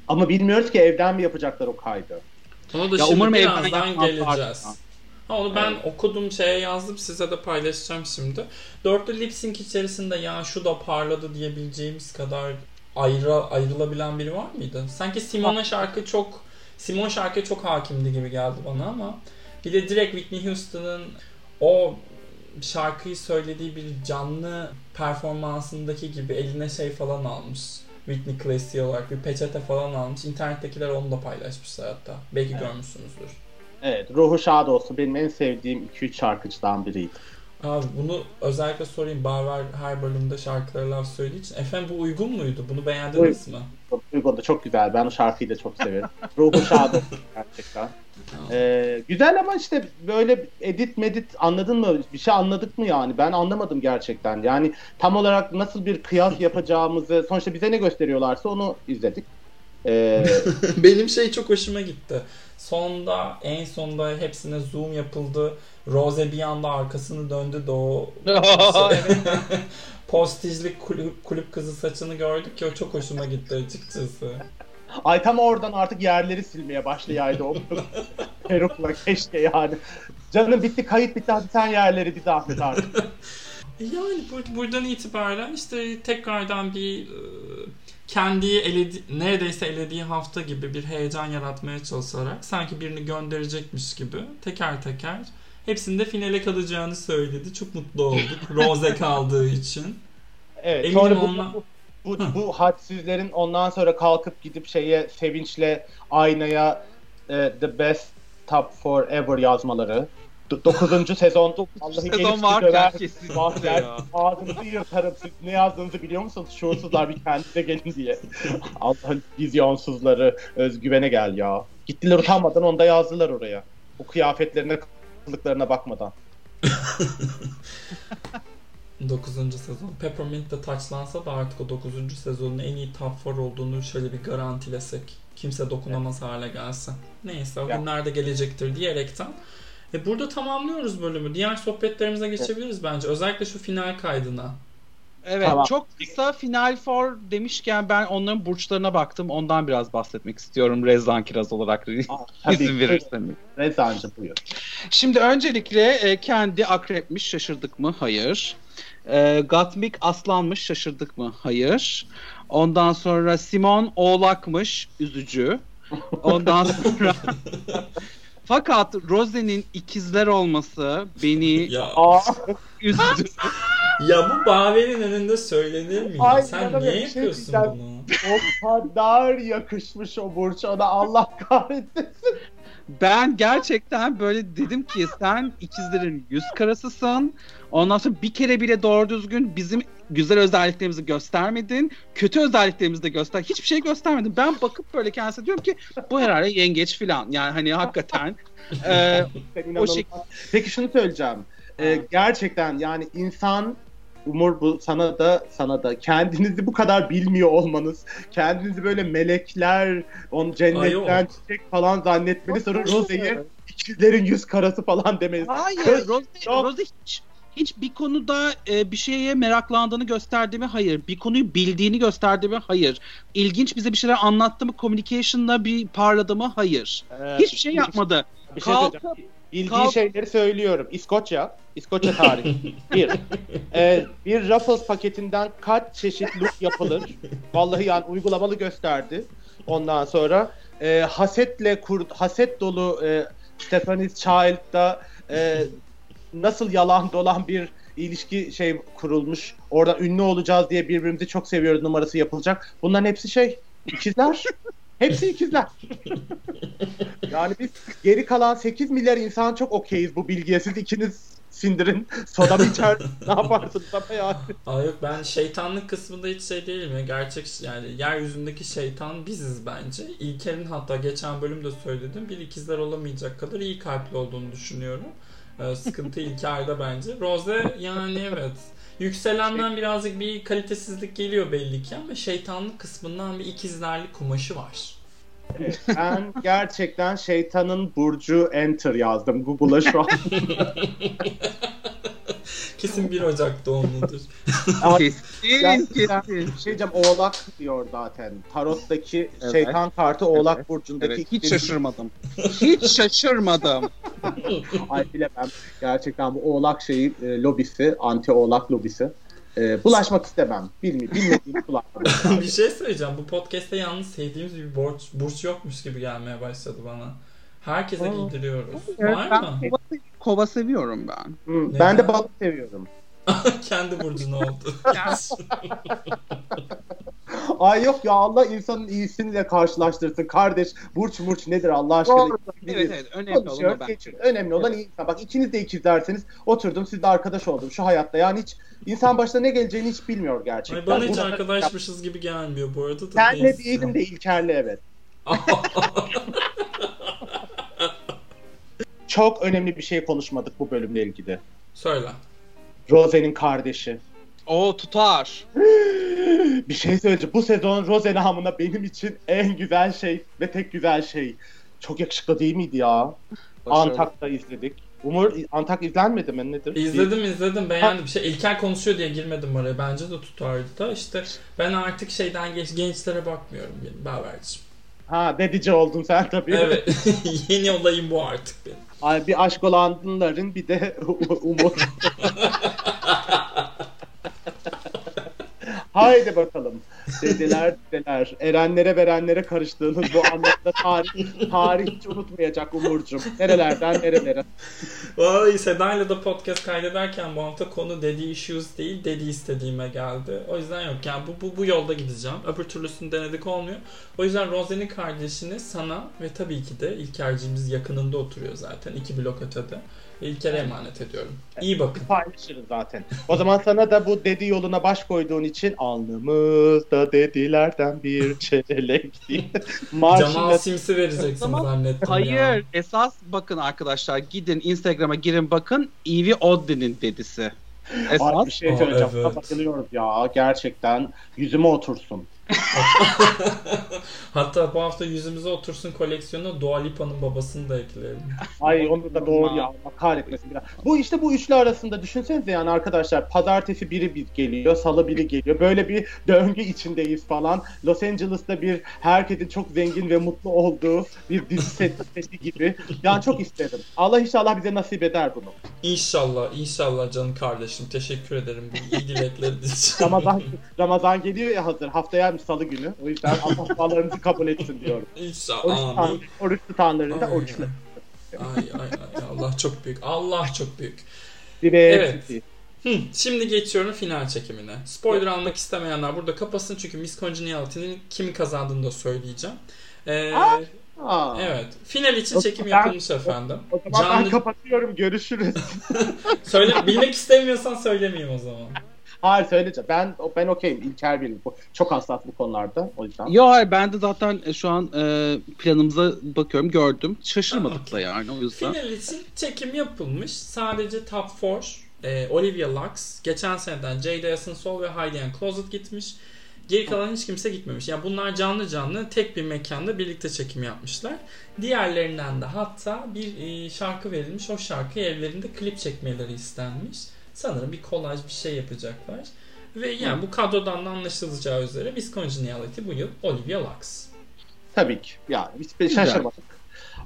S3: Ama bilmiyoruz ki evden mi yapacaklar o kaydı.
S1: Ona da
S2: Ya
S1: şimdi birazdan geleceğiz. Ha, onu ben okudum şeye yazdım size de paylaşacağım şimdi. Dörtlü lip sync içerisinde ya şu da parladı diyebileceğimiz kadar ayrı, ayrılabilen biri var mıydı? Sanki Simona şarkı çok Simon şarkı çok hakimdi gibi geldi bana ama bir de direkt Whitney Houston'ın o şarkıyı söylediği bir canlı performansındaki gibi eline şey falan almış. Whitney Classy olarak bir peçete falan almış. İnternettekiler onu da paylaşmışlar hatta. Belki
S3: Evet.
S1: görmüşsünüzdür.
S3: Evet, ruhu şad olsun. Benim en sevdiğim 2-3 şarkıcıdan biriydi.
S1: Abi bunu özellikle sorayım. Baver her bölümde şarkıları laf söylediği için. Efendim bu uygun muydu? Bunu beğendiniz mi?
S3: Çok uygun da çok güzel. Ben o şarkıyı da çok severim. Ruhu şad olsun gerçekten. Ee, güzel ama işte böyle edit medit anladın mı? Bir şey anladık mı yani? Ben anlamadım gerçekten. Yani tam olarak nasıl bir kıyas yapacağımızı sonuçta bize ne gösteriyorlarsa onu izledik. Ee,
S1: Benim şey çok hoşuma gitti. Sonda en sonda hepsine zoom yapıldı. Rose bir anda arkasını döndü de o postijli kulüp, kulüp kızı saçını gördük ki o çok hoşuma gitti açıkçası.
S3: ay tam oradan artık yerleri silmeye başlayaydı o perukla keşke yani. Canım bitti kayıt bitti hadi sen yerleri bir zahmet artık.
S1: Yani bur- buradan itibaren işte tekrardan bir e, kendiyi eledi, neredeyse elediği hafta gibi bir heyecan yaratmaya çalışarak sanki birini gönderecekmiş gibi teker teker hepsinde finale kalacağını söyledi. Çok mutlu olduk. Rose kaldığı için.
S3: Evet
S1: Eminim
S3: sonra bu,
S1: onunla-
S3: bu, bu, bu hadsizlerin ondan sonra kalkıp gidip şeye sevinçle aynaya e, the best top forever yazmaları. 9. sezon Vallahi
S2: Sezon varken
S3: döver,
S2: kesinlikle
S3: bahler, ağzınızı yırtarım. Siz ne yazdığınızı biliyor musunuz? Şuursuzlar bir kendinize gelin diye. Allah'ın vizyonsuzları özgüvene gel ya. Gittiler utanmadan onu da yazdılar oraya. Bu kıyafetlerine kılıklarına bakmadan.
S1: 9. sezon. Peppermint de taçlansa da artık o 9. sezonun en iyi top 4 olduğunu şöyle bir garantilesek. Kimse dokunamaz hale gelse. Neyse o
S3: Ya.
S1: günlerde gelecektir diyerekten. E burada tamamlıyoruz bölümü. Diğer sohbetlerimize geçebiliriz bence. Özellikle şu final kaydına.
S2: Evet
S3: Tamam.
S2: çok kısa Final Four demişken ben onların burçlarına baktım. Ondan biraz bahsetmek istiyorum Rezan Kiraz olarak
S3: Aa,
S2: izin
S3: tabii.
S2: verirseniz.
S3: Rezancı buyur.
S2: Şimdi öncelikle e, kendi akrepmiş şaşırdık mı? Hayır. E, Gatmik aslanmış şaşırdık mı? Hayır. Ondan sonra Simon oğlakmış üzücü. Ondan sonra fakat Rose'nin ikizler olması beni
S1: Ya,
S3: Aa,
S2: üzdü.
S1: Ya bu Baver'in önünde söylenir mi?
S3: Ay,
S1: Sen niye
S3: şey
S1: yapıyorsun
S3: diyeceğim.
S1: bunu?
S3: o kadar yakışmış o burç ona Allah kahretsin.
S2: Ben gerçekten böyle dedim ki sen ikizlerin yüz karasısın. Ondan sonra bir kere bile doğru düzgün bizim güzel özelliklerimizi göstermedin. Kötü özelliklerimizi de göster. Hiçbir şey göstermedin. Ben bakıp böyle kendisine diyorum ki bu herhalde yengeç falan. Yani hani hakikaten. e,
S3: inanılmaz.
S2: şey-
S3: Peki şunu söyleyeceğim. Ee, gerçekten yani insan Umur bu sana da sana da kendinizi bu kadar bilmiyor olmanız, kendinizi böyle melekler, on
S1: Ay
S3: cennetten
S1: yok.
S3: çiçek falan zannetmeniz sonra Rose'yi ikizlerin yüz karası falan demeniz.
S2: hayır. Rose. Rose hiç hiç bir konuda e, bir şeye meraklandığını gösterdi mi? Hayır. Bir konuyu bildiğini gösterdi mi? Hayır. İlginç bize bir şeyler anlattı mı? Communication'la bir parladı mı? Hayır.
S3: Ee,
S2: Hiçbir şey yapmadı.
S3: Bir şey
S2: Kalkıp-.
S3: Bildiği
S2: kalk-
S3: şeyleri söylüyorum. İskoçya, İskoçya tarihi. bir, e, bir Ruffles paketinden kaç çeşit look yapılır? Vallahi yani uygulamalı gösterdi. Ondan sonra e, hasetle kur, haset dolu e, Stephanie's Child'da e, nasıl yalan dolan bir ilişki şey kurulmuş. Orada ünlü olacağız diye birbirimizi çok seviyoruz numarası yapılacak. Bunların hepsi şey ikizler. Hepsi ikizler. Yani biz geri kalan 8 milyar insan çok okeyiz bu bilgiye. Siz ikiniz sindirin. Soda mı içer? ne yaparsınız ama yani.
S1: Aa yok ben şeytanlık kısmında hiç şey değilim ya. Gerçek yani yeryüzünde şeytan biziz bence. İlker'in hatta geçen bölümde söyledim. Bir ikizler olamayacak kadar iyi kalpli olduğunu düşünüyorum. Ee, sıkıntı İlker'de bence. Rose yani evet. Yükselenden birazcık bir kalitesizlik geliyor belli ki ama şeytanlık kısmından bir ikizlerlik kumaşı var.
S3: Ben gerçekten şeytanın burcu enter yazdım Google'a şu an.
S1: Kesin 1 Ocak doğumludur.
S2: Kesin,
S3: Gerçekten
S2: kesin.
S3: bir şey diyeceğim oğlak diyor zaten. Tarot'taki
S2: Evet.
S3: şeytan kartı oğak
S2: Evet.
S3: burcundaki.
S2: Evet, hiç şaşırmadım. Hiç şaşırmadım.
S3: Ay bilemem. Gerçekten bu oğlak şeyi e, lobisi, anti oğlak lobisi. E, bulaşmak istemem. Bilmi, bilmediğim bulaşmak.
S1: bir şey söyleyeceğim. Bu podcast'te yalnız sevdiğimiz bir borç, burç yokmuş gibi gelmeye başladı bana. Herkese giydiriyoruz.
S2: Evet,
S1: Var
S2: ben
S1: mı?
S2: kova, kova seviyorum ben.
S3: Hı, ben de balık seviyorum.
S1: Kendi burcun oldu.
S3: Ay yok ya Allah insanın iyisiyle karşılaştırsın. Kardeş burç murç nedir Allah aşkına?
S2: Doğru. Evet evet önemli olan o ben.
S3: geçiyor. Önemli olan iyi insan. Bak ikiniz de ikizlerseniz oturdum sizle arkadaş oldum şu hayatta. Yani hiç insan başına ne geleceğini hiç bilmiyor gerçekten.
S1: Ay bana hiç
S3: Burada-
S1: arkadaşmışız gibi gelmiyor bu arada da.
S3: Senle değilim de İlker'le evet. Çok önemli bir şey konuşmadık bu bölümle ilgili.
S1: Söyle.
S3: Rose'nin kardeşi.
S2: O tutar.
S3: bir şey söyleyeceğim. Bu sezon Rose namına benim için en güzel şey ve tek güzel şey. Çok yakışıklı değil miydi ya?
S2: Başarılı.
S3: Antak'ta izledik. Umur Antak izlenmedi mi nedir?
S1: İzledim izledim beğendim. Şey, İlker konuşuyor diye girmedim oraya. Bence de tutardı da. İşte ben artık şeyden geç, gençlere bakmıyorum. Baver'cim.
S3: Ha dedici oldun sen tabii.
S1: Evet. Yeni olayım bu artık benim.
S3: Bir aşk olanların bir de Umur. Haydi bakalım. Dediler dediler. Erenlere verenlere karıştığınız bu anlamda tarih, tarih hiç unutmayacak Umurcuğum. Nerelerden nerelere.
S1: Vallahi Seda'yla da podcast kaydederken bu hafta konu daddy issues değil daddy istediğime geldi. O yüzden yok yani bu, bu, bu yolda gideceğim. Öbür türlüsünü denedik olmuyor. O yüzden Rose'nin kardeşini sana ve tabii ki de İlker'cimiz yakınında oturuyor zaten. iki blok ötede. İlker'e emanet ediyorum. İyi bakın.
S3: Paylaşırız zaten. O zaman sana da bu dedi yoluna baş koyduğun için alnımızda dedilerden bir çelenk diye.
S1: Cemal Sims'i vereceksin
S2: Tamam.
S1: zannettim
S2: Hayır
S1: ya.
S2: esas bakın arkadaşlar gidin Instagram'a girin bakın Evie Oddly'nin dedisi. Esas
S3: bir şey söyleyeceğim.
S1: evet.
S3: Buna Bayılıyoruz ya. Gerçekten yüzüme otursun.
S1: Hatta bu hafta yüzümüze otursun koleksiyonuna Dua Lipa'nın babasını da ekleyelim.
S3: Ay onu da doğru ya. Kahretmesin biraz. Bu işte bu üçlü arasında düşünsenize yani arkadaşlar pazartesi biri bir geliyor, salı biri geliyor. Böyle bir döngü içindeyiz falan. Los Angeles'ta bir herkesin çok zengin ve mutlu olduğu bir dizi seti gibi. Yani çok isterim. Allah inşallah bize nasip eder bunu.
S1: İnşallah, inşallah canım kardeşim. Teşekkür ederim iyi dilekleriniz için.
S3: Ramazan Ramazan geliyor ya hazır. Haftaya salı günü. O yüzden Allah dualarınızı kabul etsin diyorum. Oruç,
S1: İnşallah.
S3: tutan, oruç da
S1: Ay.
S3: oruçlu.
S1: Ay ay ay Allah çok büyük. Allah çok büyük.
S3: Direğe
S1: Evet.
S3: eksikliği.
S1: Hı, şimdi geçiyorum final çekimine. Spoiler almak istemeyenler burada kapasın çünkü Miss Congeniality'nin kimi kazandığını da söyleyeceğim. Ee,
S3: Aa. Aa.
S1: evet. Final için
S3: O
S1: çekim
S3: zaman-
S1: yapılmış efendim.
S3: O zaman ben
S1: Canlı...
S3: kapatıyorum. Görüşürüz.
S1: Söyle, bilmek istemiyorsan söylemeyeyim o zaman.
S3: Hayır söyleyeceğim. Ben ben okeyim. İlker bilir. Bu- Çok hassas bu konularda. O yüzden.
S2: Yo hayır ben de zaten e, şu an e, planımıza bakıyorum gördüm. Şaşırmadık da yani o yüzden.
S1: Final için çekim yapılmış. Sadece Top 4, e, Olivia Lux, geçen seneden Jade Essence ve Heidi Ann Closet gitmiş. Geri kalan hiç kimse gitmemiş. Yani bunlar canlı canlı tek bir mekanda birlikte çekim yapmışlar. Diğerlerinden de hatta bir e, şarkı verilmiş. O şarkıyı evlerinde klip çekmeleri istenmiş. Sanırım bir kolaj bir şey yapacaklar. Ve yani bu kadrodan da anlaşılacağı üzere Miss Congeniality bu yıl Olivia Lux.
S3: Tabii ki. Yani hiç şaşırmadık.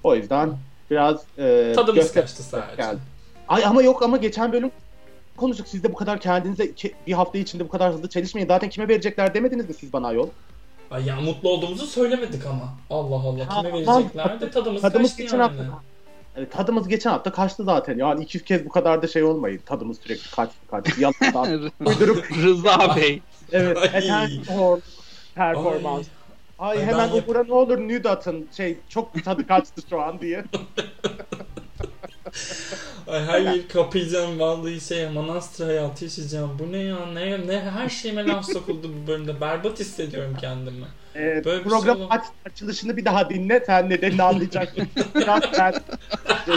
S3: O yüzden biraz e,
S1: Tadımız kaçtı sadece.
S3: geldi. Ay ama yok ama geçen bölüm konuştuk. Siz de bu kadar kendinize ke- bir hafta içinde bu kadar hızlı çalışmayın. Zaten kime verecekler demediniz mi siz bana yol?
S1: Ay ya mutlu olduğumuzu söylemedik ama. Allah Allah
S3: Ha,
S1: kime
S3: aman.
S1: verecekler de tadımız,
S3: Tadımız
S1: kaçtı
S3: geçen
S1: yani.
S3: hafta. Yani tadımız geçen hafta kaçtı zaten. Yani iki kez bu kadar da şey olmayın. Tadımız sürekli kaçtı kaçtı. Yalandan uydurup
S2: Rıza Bey.
S3: evet. Horn performans. Ay,
S1: Ay,
S3: hemen Umur'a ne olur nude atın. Şey çok tadı kaçtı şu an diye.
S1: Ay her yeri kapayacağım vallahi şey manastır hayatı yaşayacağım. Bu ne ya ne ne her şeyime laf sokuldu bu bölümde. Berbat hissediyorum kendimi.
S3: Ee,
S1: Böyle
S3: program
S1: şey
S3: aç, açılışını bir daha dinle. Sen nedenini anlayacaksın. biraz ben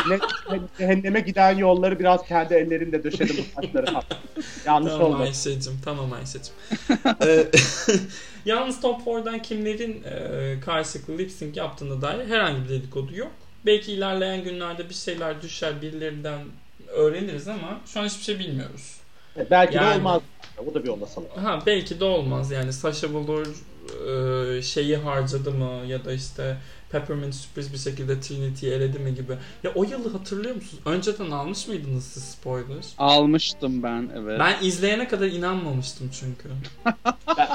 S3: ne- cehenneme giden yolları biraz kendi ellerimle döşedim bu taşları. Yanlış
S1: Tamam
S3: oldu.
S1: Ayşe'cim tamam Ayşe'cim. Ee, Yalnız Top 4'dan kimlerin e, karşılıklı lip sync yaptığına dair herhangi bir dedikodu yok. Belki ilerleyen günlerde bir şeyler düşer birilerinden öğreniriz ama şu an hiçbir şey bilmiyoruz.
S3: Belki
S1: Yani-
S3: de olmaz. O da bir olasılık.
S1: Ha belki de olmaz yani Sasha Velour e, şeyi harcadı mı ya da işte Peppermint sürpriz bir şekilde Trinity'yi eledi mi gibi. Ya o yılı hatırlıyor musunuz? Önceden almış mıydınız siz spoiler?
S2: Almıştım ben evet.
S1: Ben izleyene kadar inanmamıştım çünkü.
S3: ben,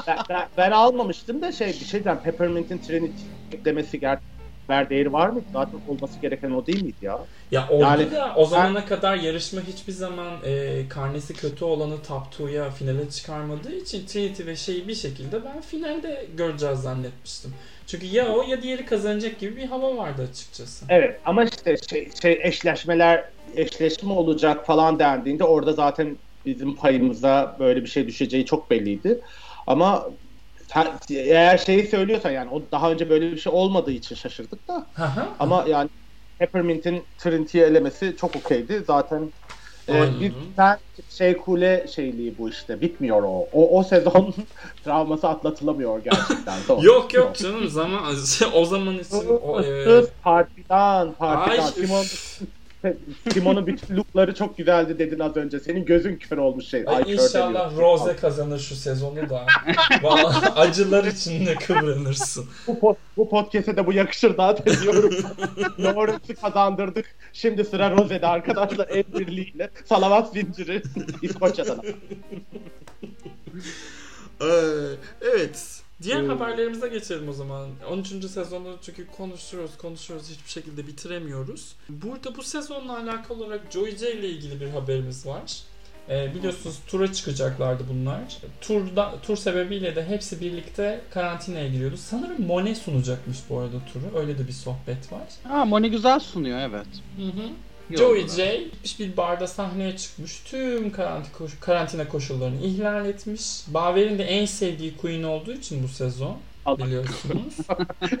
S3: ben, ben, ben almamıştım da şey bir şey diyeceğim. Peppermint'in Trinity demesi gerçekten ver değeri var mı? Zaten olması gereken o değil miydi ya?
S1: Ya oldu
S3: Yani
S1: da o zamana kadar yarışma hiçbir zaman e, karnesi kötü olanı Top 2'ya finale çıkarmadığı için Trinity ve şeyi bir şekilde ben finalde göreceğiz zannetmiştim. Çünkü ya o ya diğeri kazanacak gibi bir hava vardı açıkçası.
S3: Evet ama işte şey, şey eşleşmeler eşleşme olacak falan dendiğinde orada zaten bizim payımıza böyle bir şey düşeceği çok belliydi. Ama sen, eğer şeyi söylüyorsan yani o daha önce böyle bir şey olmadığı için şaşırdık da ama yani Peppermint'in Trinity'yi elemesi çok okeydi. Zaten e, bir sen şey kule şeyliği bu işte bitmiyor o. O, o sezon travması atlatılamıyor gerçekten. Doğru.
S1: Yok yok canım zaman o zaman için o, e,
S3: partiden
S1: ay,
S3: partiden. Timon,
S1: üf.
S3: Timon'un bütün lookları çok güzeldi dedin az önce. Senin gözün kör olmuş şey.
S1: Ay, inşallah
S3: demiyorum.
S1: Rose kazanır şu sezonu da. Vallahi acılar içinde kıvranırsın.
S3: Bu, po- bu podcast'e de bu yakışır zaten diyorum. Lawrence'ı kazandırdık. Şimdi sıra Rose'de arkadaşlar el birliğiyle. Salavat zinciri İskoçya'dan.
S1: Ee, evet. Diğer haberlerimize geçelim o zaman. 13. sezonu çünkü konuşuyoruz, konuşuyoruz hiçbir şekilde bitiremiyoruz. Burada bu sezonla alakalı olarak Joey J ile ilgili bir haberimiz var. Ee, biliyorsunuz tura çıkacaklardı bunlar. Turda, tur sebebiyle de hepsi birlikte karantinaya giriyordu. Sanırım Monet sunacakmış bu arada turu. Öyle de bir sohbet var.
S2: Ha Moni güzel sunuyor evet.
S1: Hı hı. Joey. J bir barda sahneye çıkmış. Tüm karantina, koş- karantina koşullarını ihlal etmiş. Baver'in de en sevdiği Queen olduğu için bu sezon
S3: Allah.
S1: biliyorsunuz.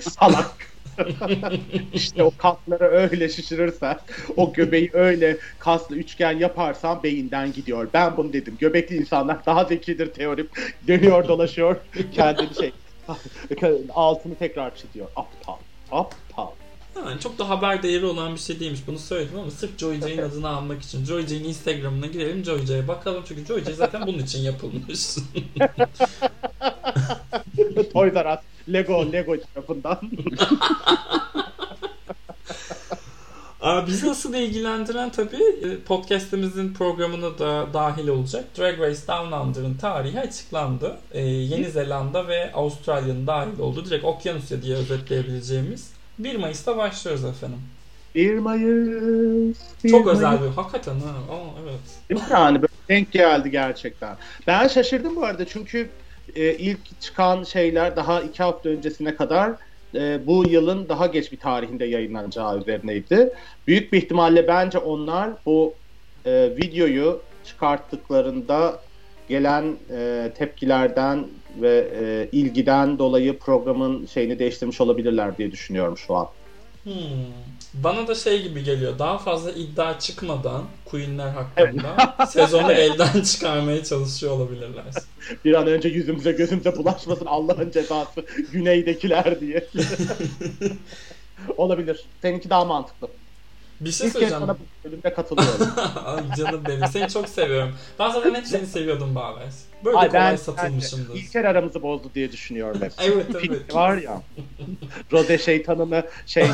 S3: Salak. işte o kasları öyle şişirirsen, o göbeği öyle kaslı üçgen yaparsan beyinden gidiyor. Ben bunu dedim. Göbekli insanlar daha zekidir teorim. Dönüyor dolaşıyor kendini şey Altını tekrar çiziyor. Aptal. Aptal.
S1: Yani çok da haber değeri olan bir şey değilmiş. Bunu söyledim ama sırf Joy Jane adını almak için. Joy Jane'in Instagram'ına girelim Joy Jane bakalım. Çünkü Joy Jane zaten bunun için yapılmış.
S3: Toys R Us. Lego, Lego tarafından.
S1: Aa, bizi asıl ilgilendiren tabii e, podcast'imizin programına da dahil olacak. Drag Race Down Under'ın tarihi açıklandı. Ee, Yeni Zelanda ve Avustralya'nın dahil olduğu direkt Okyanusya diye özetleyebileceğimiz 1 Mayıs'ta başlıyoruz efendim.
S3: 1 Mayıs. 1
S1: Çok
S3: Mayıs.
S1: özel bir hakikaten ha. Aa, evet.
S3: Değil mi? Yani böyle denk geldi gerçekten. Ben şaşırdım bu arada çünkü e, ilk çıkan şeyler daha iki hafta öncesine kadar e, bu yılın daha geç bir tarihinde yayınlanacağı üzerineydi. Büyük bir ihtimalle bence onlar bu e, videoyu çıkarttıklarında gelen e, tepkilerden ve e, ilgiden dolayı programın şeyini değiştirmiş olabilirler diye düşünüyorum şu an.
S1: Hmm. Bana da şey gibi geliyor. Daha fazla iddia çıkmadan Queen'ler hakkında sezonu elden çıkarmaya çalışıyor olabilirler.
S3: Bir an önce yüzümüze gözümüze bulaşmasın Allah'ın cezası güneydekiler diye. Olabilir. Seninki daha mantıklı.
S1: Bir şey
S3: İlk kez
S1: söyleyeceğim.
S3: sana bu bölümde katılıyorum.
S1: Ay canım benim. Seni çok seviyorum. Ben zaten hep seni seviyordum Babes. Böyle
S3: Ay
S1: kolay
S3: ben
S1: satılmışımdır.
S3: İlker aramızı bozdu diye düşünüyorum hep.
S1: Evet evet.
S3: var ya. Rose şeytanını şey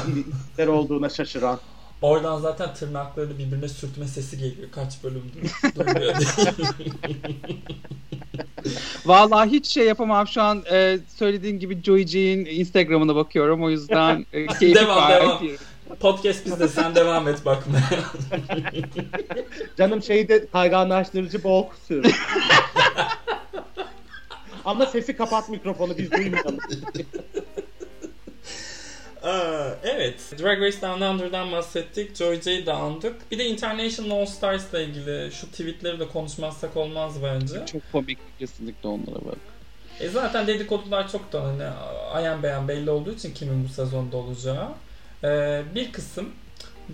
S3: İlker olduğuna şaşıran.
S1: Oradan zaten tırnaklarını birbirine sürtme sesi geliyor. Kaç bölümdür. Duymuyor
S2: Vallahi hiç şey yapamam şu an e, söylediğin gibi Joy J'in Instagram'ına bakıyorum o yüzden e, keyfi
S1: Devam, devam. Podcast bizde sen devam et bakma.
S3: Canım şeyde kayganlaştırıcı bol sür. Ama sesi kapat mikrofonu biz duymayalım.
S1: Aa, evet. Drag Race Down Under'dan bahsettik. Joy J'yi de andık. Bir de International All Stars'la ilgili şu tweetleri de konuşmazsak olmaz bence.
S2: Çok komik kesinlikle onlara bak.
S1: E zaten dedikodular çok da hani ayan beyan belli olduğu için kimin bu sezonda olacağı. Ee, bir kısım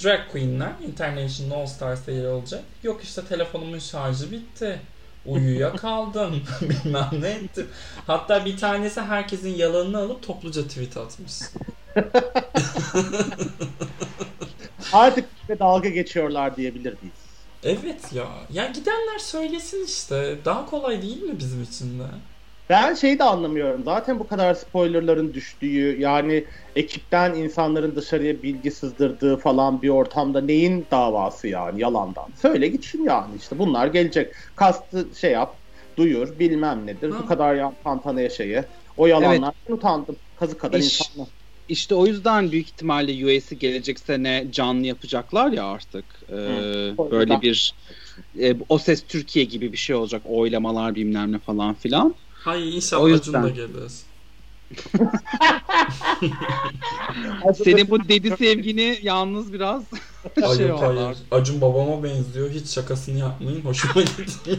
S1: drag queenler International All Stars'ta yer alacak. Yok işte telefonumun şarjı bitti. Uyuya kaldım. Bilmem ne ettim. Hatta bir tanesi herkesin yalanını alıp topluca tweet atmış.
S3: Artık işte dalga geçiyorlar diyebilir miyiz?
S1: Evet ya. Ya gidenler söylesin işte. Daha kolay değil mi bizim için de?
S3: Ben şeyi de anlamıyorum. Zaten bu kadar spoilerların düştüğü yani ekipten insanların dışarıya bilgi sızdırdığı falan bir ortamda neyin davası yani yalandan. Söyle gitsin yani işte bunlar gelecek. Kastı şey yap, duyur bilmem nedir.
S1: Ha.
S3: Bu kadar ya tantanaya şeyi. O yalanlardan utandım. Kazı kadar
S2: İş-
S3: insanlar.
S2: İşte o yüzden büyük ihtimalle US'i gelecek sene canlı yapacaklar ya artık. Ee, böyle bir e, O Ses Türkiye gibi bir şey olacak. Oylamalar bilmem ne falan filan.
S1: Hayır inşallah
S2: O yüzden.
S1: da gelir.
S2: Senin bu dedi sevgini yalnız biraz
S1: Hayır
S2: şey
S1: hayır.
S2: oldu.
S1: Acun babama benziyor. Hiç şakasını yapmayın. Hoşuma gitti.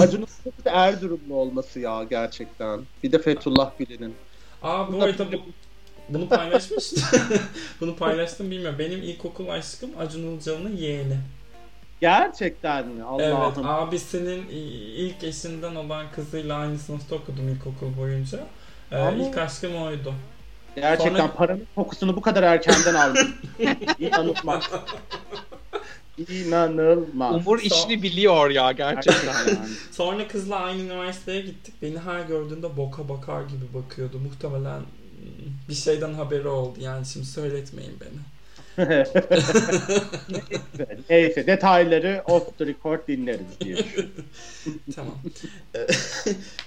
S3: Acun'un Erzurumlu olması ya gerçekten. Bir de Fethullah Gülen'in.
S1: Aa bu arada bu, bunu paylaşmış. bunu paylaştım bilmiyorum. Benim ilkokul aşkım Acun Ilıcalı'nın yeğeni.
S3: Gerçekten mi?
S1: Evet
S3: Allah'ım.
S1: abisinin i- ilk eşinden olan kızıyla aynı sınıfta okudum ilkokul boyunca. Ee,
S3: Ama-
S1: ilk aşkım oydu.
S3: Gerçekten
S1: Sonra-
S3: paranın kokusunu bu kadar erkenden aldım. İnanılmaz. İnanılmaz.
S2: Umur işini biliyor ya gerçekten yani.
S1: Sonra kızla aynı üniversiteye gittik. Beni her gördüğünde boka bakar gibi bakıyordu. Muhtemelen bir şeyden haberi oldu. Yani şimdi söyletmeyin beni.
S3: Neyse, Neyse detayları off the record dinleriz diye
S1: tamam.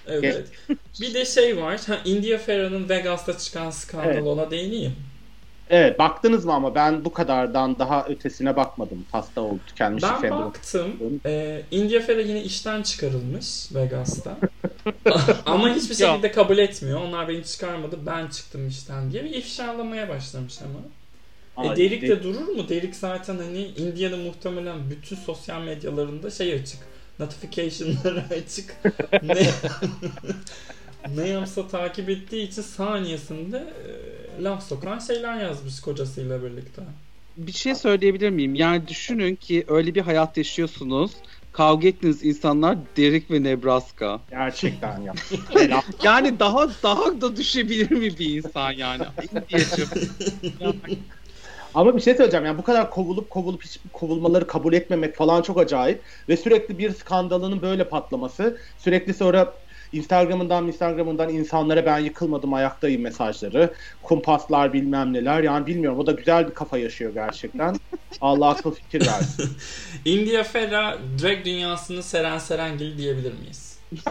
S1: evet. Bir de şey var. Ha, India Ferra'nın Vegas'ta çıkan skandal
S3: Evet.
S1: ona değineyim.
S3: Evet baktınız mı ama ben bu kadardan daha ötesine bakmadım. Hasta oldu tükenmiş
S1: Ben
S3: efendim.
S1: baktım. E, India Ferra yine işten çıkarılmış Vegas'ta. ama hiçbir şekilde kabul etmiyor. Onlar beni çıkarmadı. Ben çıktım işten diye bir ifşalamaya başlamış ama. E,
S3: Ay,
S1: Derik
S3: de-
S1: de durur mu? Derik zaten hani India'da muhtemelen bütün sosyal medyalarında şey açık. Notification'ları açık. ne ne yapsa takip ettiği için saniyesinde e, laf sokan şeyler yazmış kocasıyla birlikte.
S2: bir şey söyleyebilir miyim? Yani düşünün ki öyle bir hayat yaşıyorsunuz. kavga ettiğiniz insanlar Derek ve Nebraska.
S3: Gerçekten ya.
S2: Yani daha daha da düşebilir mi bir insan yani? Yani
S3: Ama bir şey söyleyeceğim yani bu kadar kovulup kovulup hiç kovulmaları kabul etmemek falan çok acayip ve sürekli bir skandalının böyle patlaması sürekli sonra Instagram'ından Instagram'ından insanlara ben yıkılmadım ayaktayım mesajları kumpaslar bilmem neler yani bilmiyorum o da güzel bir kafa yaşıyor gerçekten. Allah akıl fikir versin.
S1: India Ferra drag dünyasını Seren Serengil diyebilir miyiz?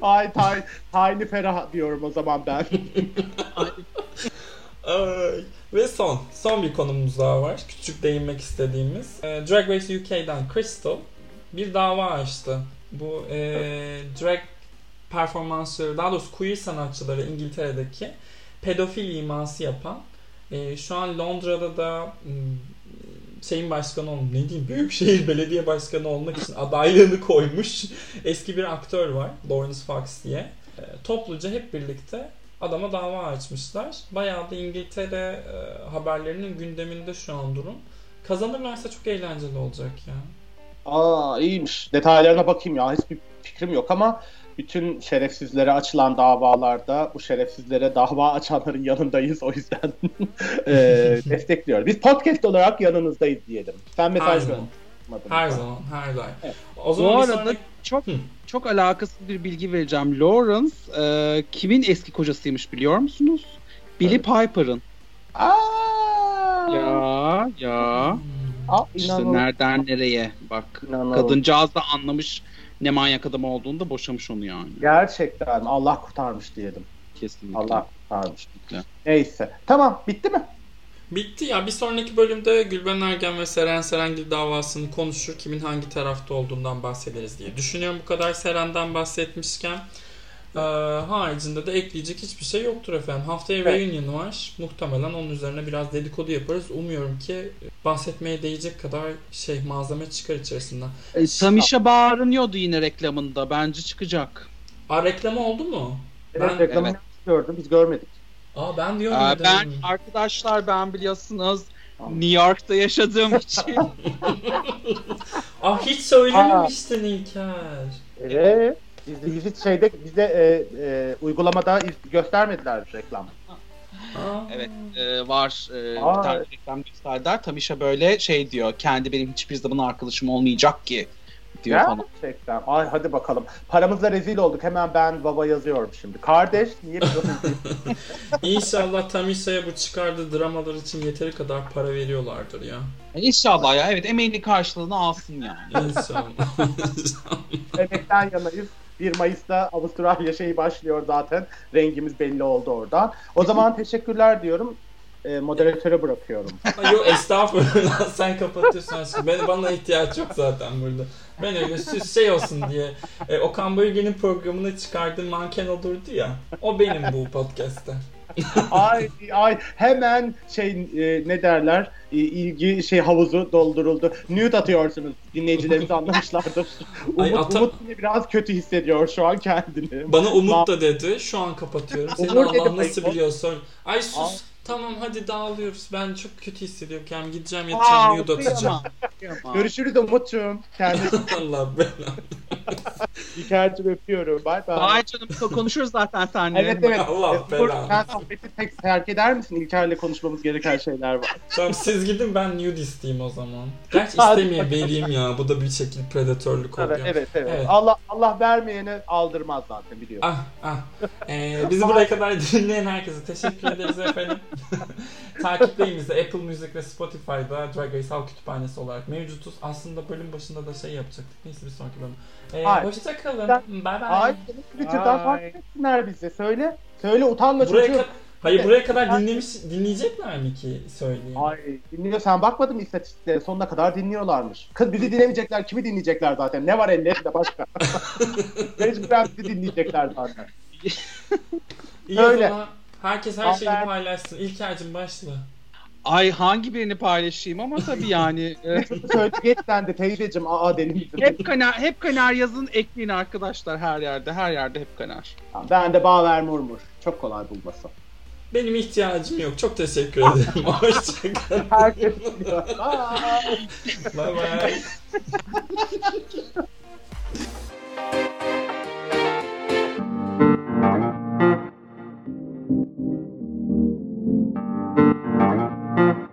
S3: ay tay, Tiny Ferah diyorum o zaman ben
S1: Ay. Ve son, son bir konumuz daha var. Küçük değinmek istediğimiz. Ee, Drag Race UK'dan Crystal bir dava açtı. Bu e, drag performansları, daha doğrusu queer sanatçıları İngiltere'deki pedofil iması yapan e, şu an Londra'da da m, şeyin başkanı olmuş, ne diyeyim Büyükşehir Belediye Başkanı olmak için adaylığını koymuş eski bir aktör var Lawrence Fox diye. E, topluca hep birlikte adama dava açmışlar. Bayağı da İngiltere e, haberlerinin gündeminde şu an durum. Kazanırlarsa çok eğlenceli olacak ya.
S3: Aa iyiymiş. Detaylarına bakayım ya. Hiçbir fikrim yok ama bütün şerefsizlere açılan davalarda bu şerefsizlere dava açanların yanındayız. O yüzden e, destekliyoruz. Biz podcast olarak yanınızdayız diyelim. Sen mesaj
S1: Her zaman. Her zaman, her daim.
S3: Evet.
S1: O zaman
S2: Bu arada
S1: sonraki-
S2: çok
S1: Hı.
S2: Çok alakasız bir bilgi vereceğim. Lawrence e, kimin eski kocasıymış biliyor musunuz? Billy Piper'ın.
S3: Aa!
S2: Ya ya.
S3: Aa,
S2: İşte
S3: inanılmaz.
S2: nereden nereye bak.
S3: İnanılmaz.
S2: Kadıncağız da anlamış ne manyak adam olduğunu da boşamış onu yani.
S3: Gerçekten Allah kurtarmış diyelim.
S2: Kesinlikle.
S3: Allah kurtarmış.
S2: Kesinlikle.
S3: Neyse. Tamam bitti mi?
S1: Bitti ya. Bir sonraki bölümde Gülben Ergen ve Seren Serengil davasını konuşur. Kimin hangi tarafta olduğundan bahsederiz diye. Düşünüyorum bu kadar Seren'den bahsetmişken. Ee, haricinde de ekleyecek hiçbir şey yoktur efendim. Haftaya
S3: Evet.
S1: reunion var. Muhtemelen onun üzerine biraz dedikodu yaparız. Umuyorum ki bahsetmeye değecek kadar şey malzeme çıkar içerisinden.
S2: E, Tamisha bağırınıyordu yine reklamında. Bence çıkacak.
S1: Aa reklamı oldu mu?
S3: Evet,
S1: Ben-
S3: reklamını gördüm. Biz görmedik.
S1: Aa ben diyorum.
S2: Aa,
S1: neden?
S2: ben arkadaşlar ben biliyorsunuz New York'ta yaşadığım için
S1: Ah hiç söylememiştin İlker.
S3: Evet. Biz, biz hiç şeyde bize e, e, uygulamada göstermediler reklam.
S1: Aa.
S2: evet e, var e,
S3: Aa.
S2: bir tane reklam gösterdiler. Tamisha böyle şey diyor. Kendi benim hiçbir zaman arkadaşım olmayacak ki diyor falan.
S3: Gerçekten. Ay hadi bakalım. Paramızla rezil olduk. Hemen ben baba yazıyorum şimdi. Kardeş niye
S1: İnşallah Tamisha'ya bu çıkardığı dramalar için yeteri kadar para veriyorlardır ya.
S2: İnşallah ya evet emeğini karşılığını alsın yani.
S1: İnşallah.
S3: Emekten yanayız. 1 Mayıs'ta Avustralya şeyi başlıyor zaten. Rengimiz belli oldu orada. O zaman teşekkürler diyorum. E, moderatöre bırakıyorum.
S1: Yok estağfurullah sen kapatıyorsun aşkım. Ben, bana ihtiyaç yok zaten burada. Ben öyle süs şey olsun diye. E, Okan Bölge'nin programına çıkardığım manken olurdu ya. O benim bu podcast'te.
S3: ay ay hemen şey e, ne derler e, ilgi şey havuzu dolduruldu. Nude atıyorsunuz. Dinleyicilerimiz anlamışlardır.
S1: Ay,
S3: Umut,
S1: ata-
S3: Umut biraz kötü hissediyor şu an kendini.
S1: Bana Umut da dedi. Şu an kapatıyorum.
S3: Dedi,
S1: Allah nasıl
S3: ay,
S1: biliyorsun. Ay sus.
S3: Al.
S1: Tamam hadi dağılıyoruz. Ben çok kötü hissediyorum kendimi. Gideceğim yatacağım nude atacağım.
S3: Görüşürüz Umut'cum. Kendini
S1: Allah belanı.
S3: İlker'cim öpüyorum. Bye bye.
S2: Vay canım konuşuruz zaten seninle.
S3: Evet evet.
S1: Allah
S3: Umut,
S1: belanı.
S3: Sen sohbeti tek terk eder misin? İlker'le konuşmamız gereken şeyler var.
S1: Tamam siz gidin ben nude isteyeyim o zaman. Gerçi istemeye vereyim ya. Bu da bir şekil predatörlük oluyor.
S3: Evet evet, evet.
S1: Evet.
S3: Allah Allah vermeyene aldırmaz zaten biliyorsun.
S1: Ah ah. Ee, bizi buraya kadar dinleyen herkese teşekkür ederiz efendim. Takipleyin bizi Apple Music ve Spotify'da Drag Race Halk Kütüphanesi olarak mevcutuz. Aslında bölüm başında da şey yapacaktık. Neyse bir sonraki bölüm. Ee, hoşçakalın. Bye bye.
S3: Ay Twitter'dan takip etsinler bizi. Söyle. Söyle utanma
S1: Buraya
S3: çocuğum.
S1: ka- Hayır buraya kadar dinlemiş dinleyecekler mi ki söyleyeyim?
S3: Ay dinliyor sen bakmadın mı istatistiklere sonuna kadar dinliyorlarmış. Kız bizi dinlemeyecekler kimi dinleyecekler zaten ne var ellerinde başka. Mecburen bizi dinleyecekler zaten.
S1: İyi
S3: Öyle.
S1: Herkes her şeyi
S3: Haber-
S1: paylaşsın. İlker'cim başla.
S2: Ay hangi birini paylaşayım ama tabii yani. e,
S3: Söyle geç sen de teyzeciğim aa deli
S2: hep kanar hep kanar yazın ekleyin arkadaşlar her yerde her yerde hep kanar.
S3: Ben de Bağver Murmur. Çok kolay bulması.
S1: Benim ihtiyacım yok. Çok teşekkür ederim. Hoşçakalın.
S3: Herkes biliyor. Bye.
S1: Bye bye. Thank you.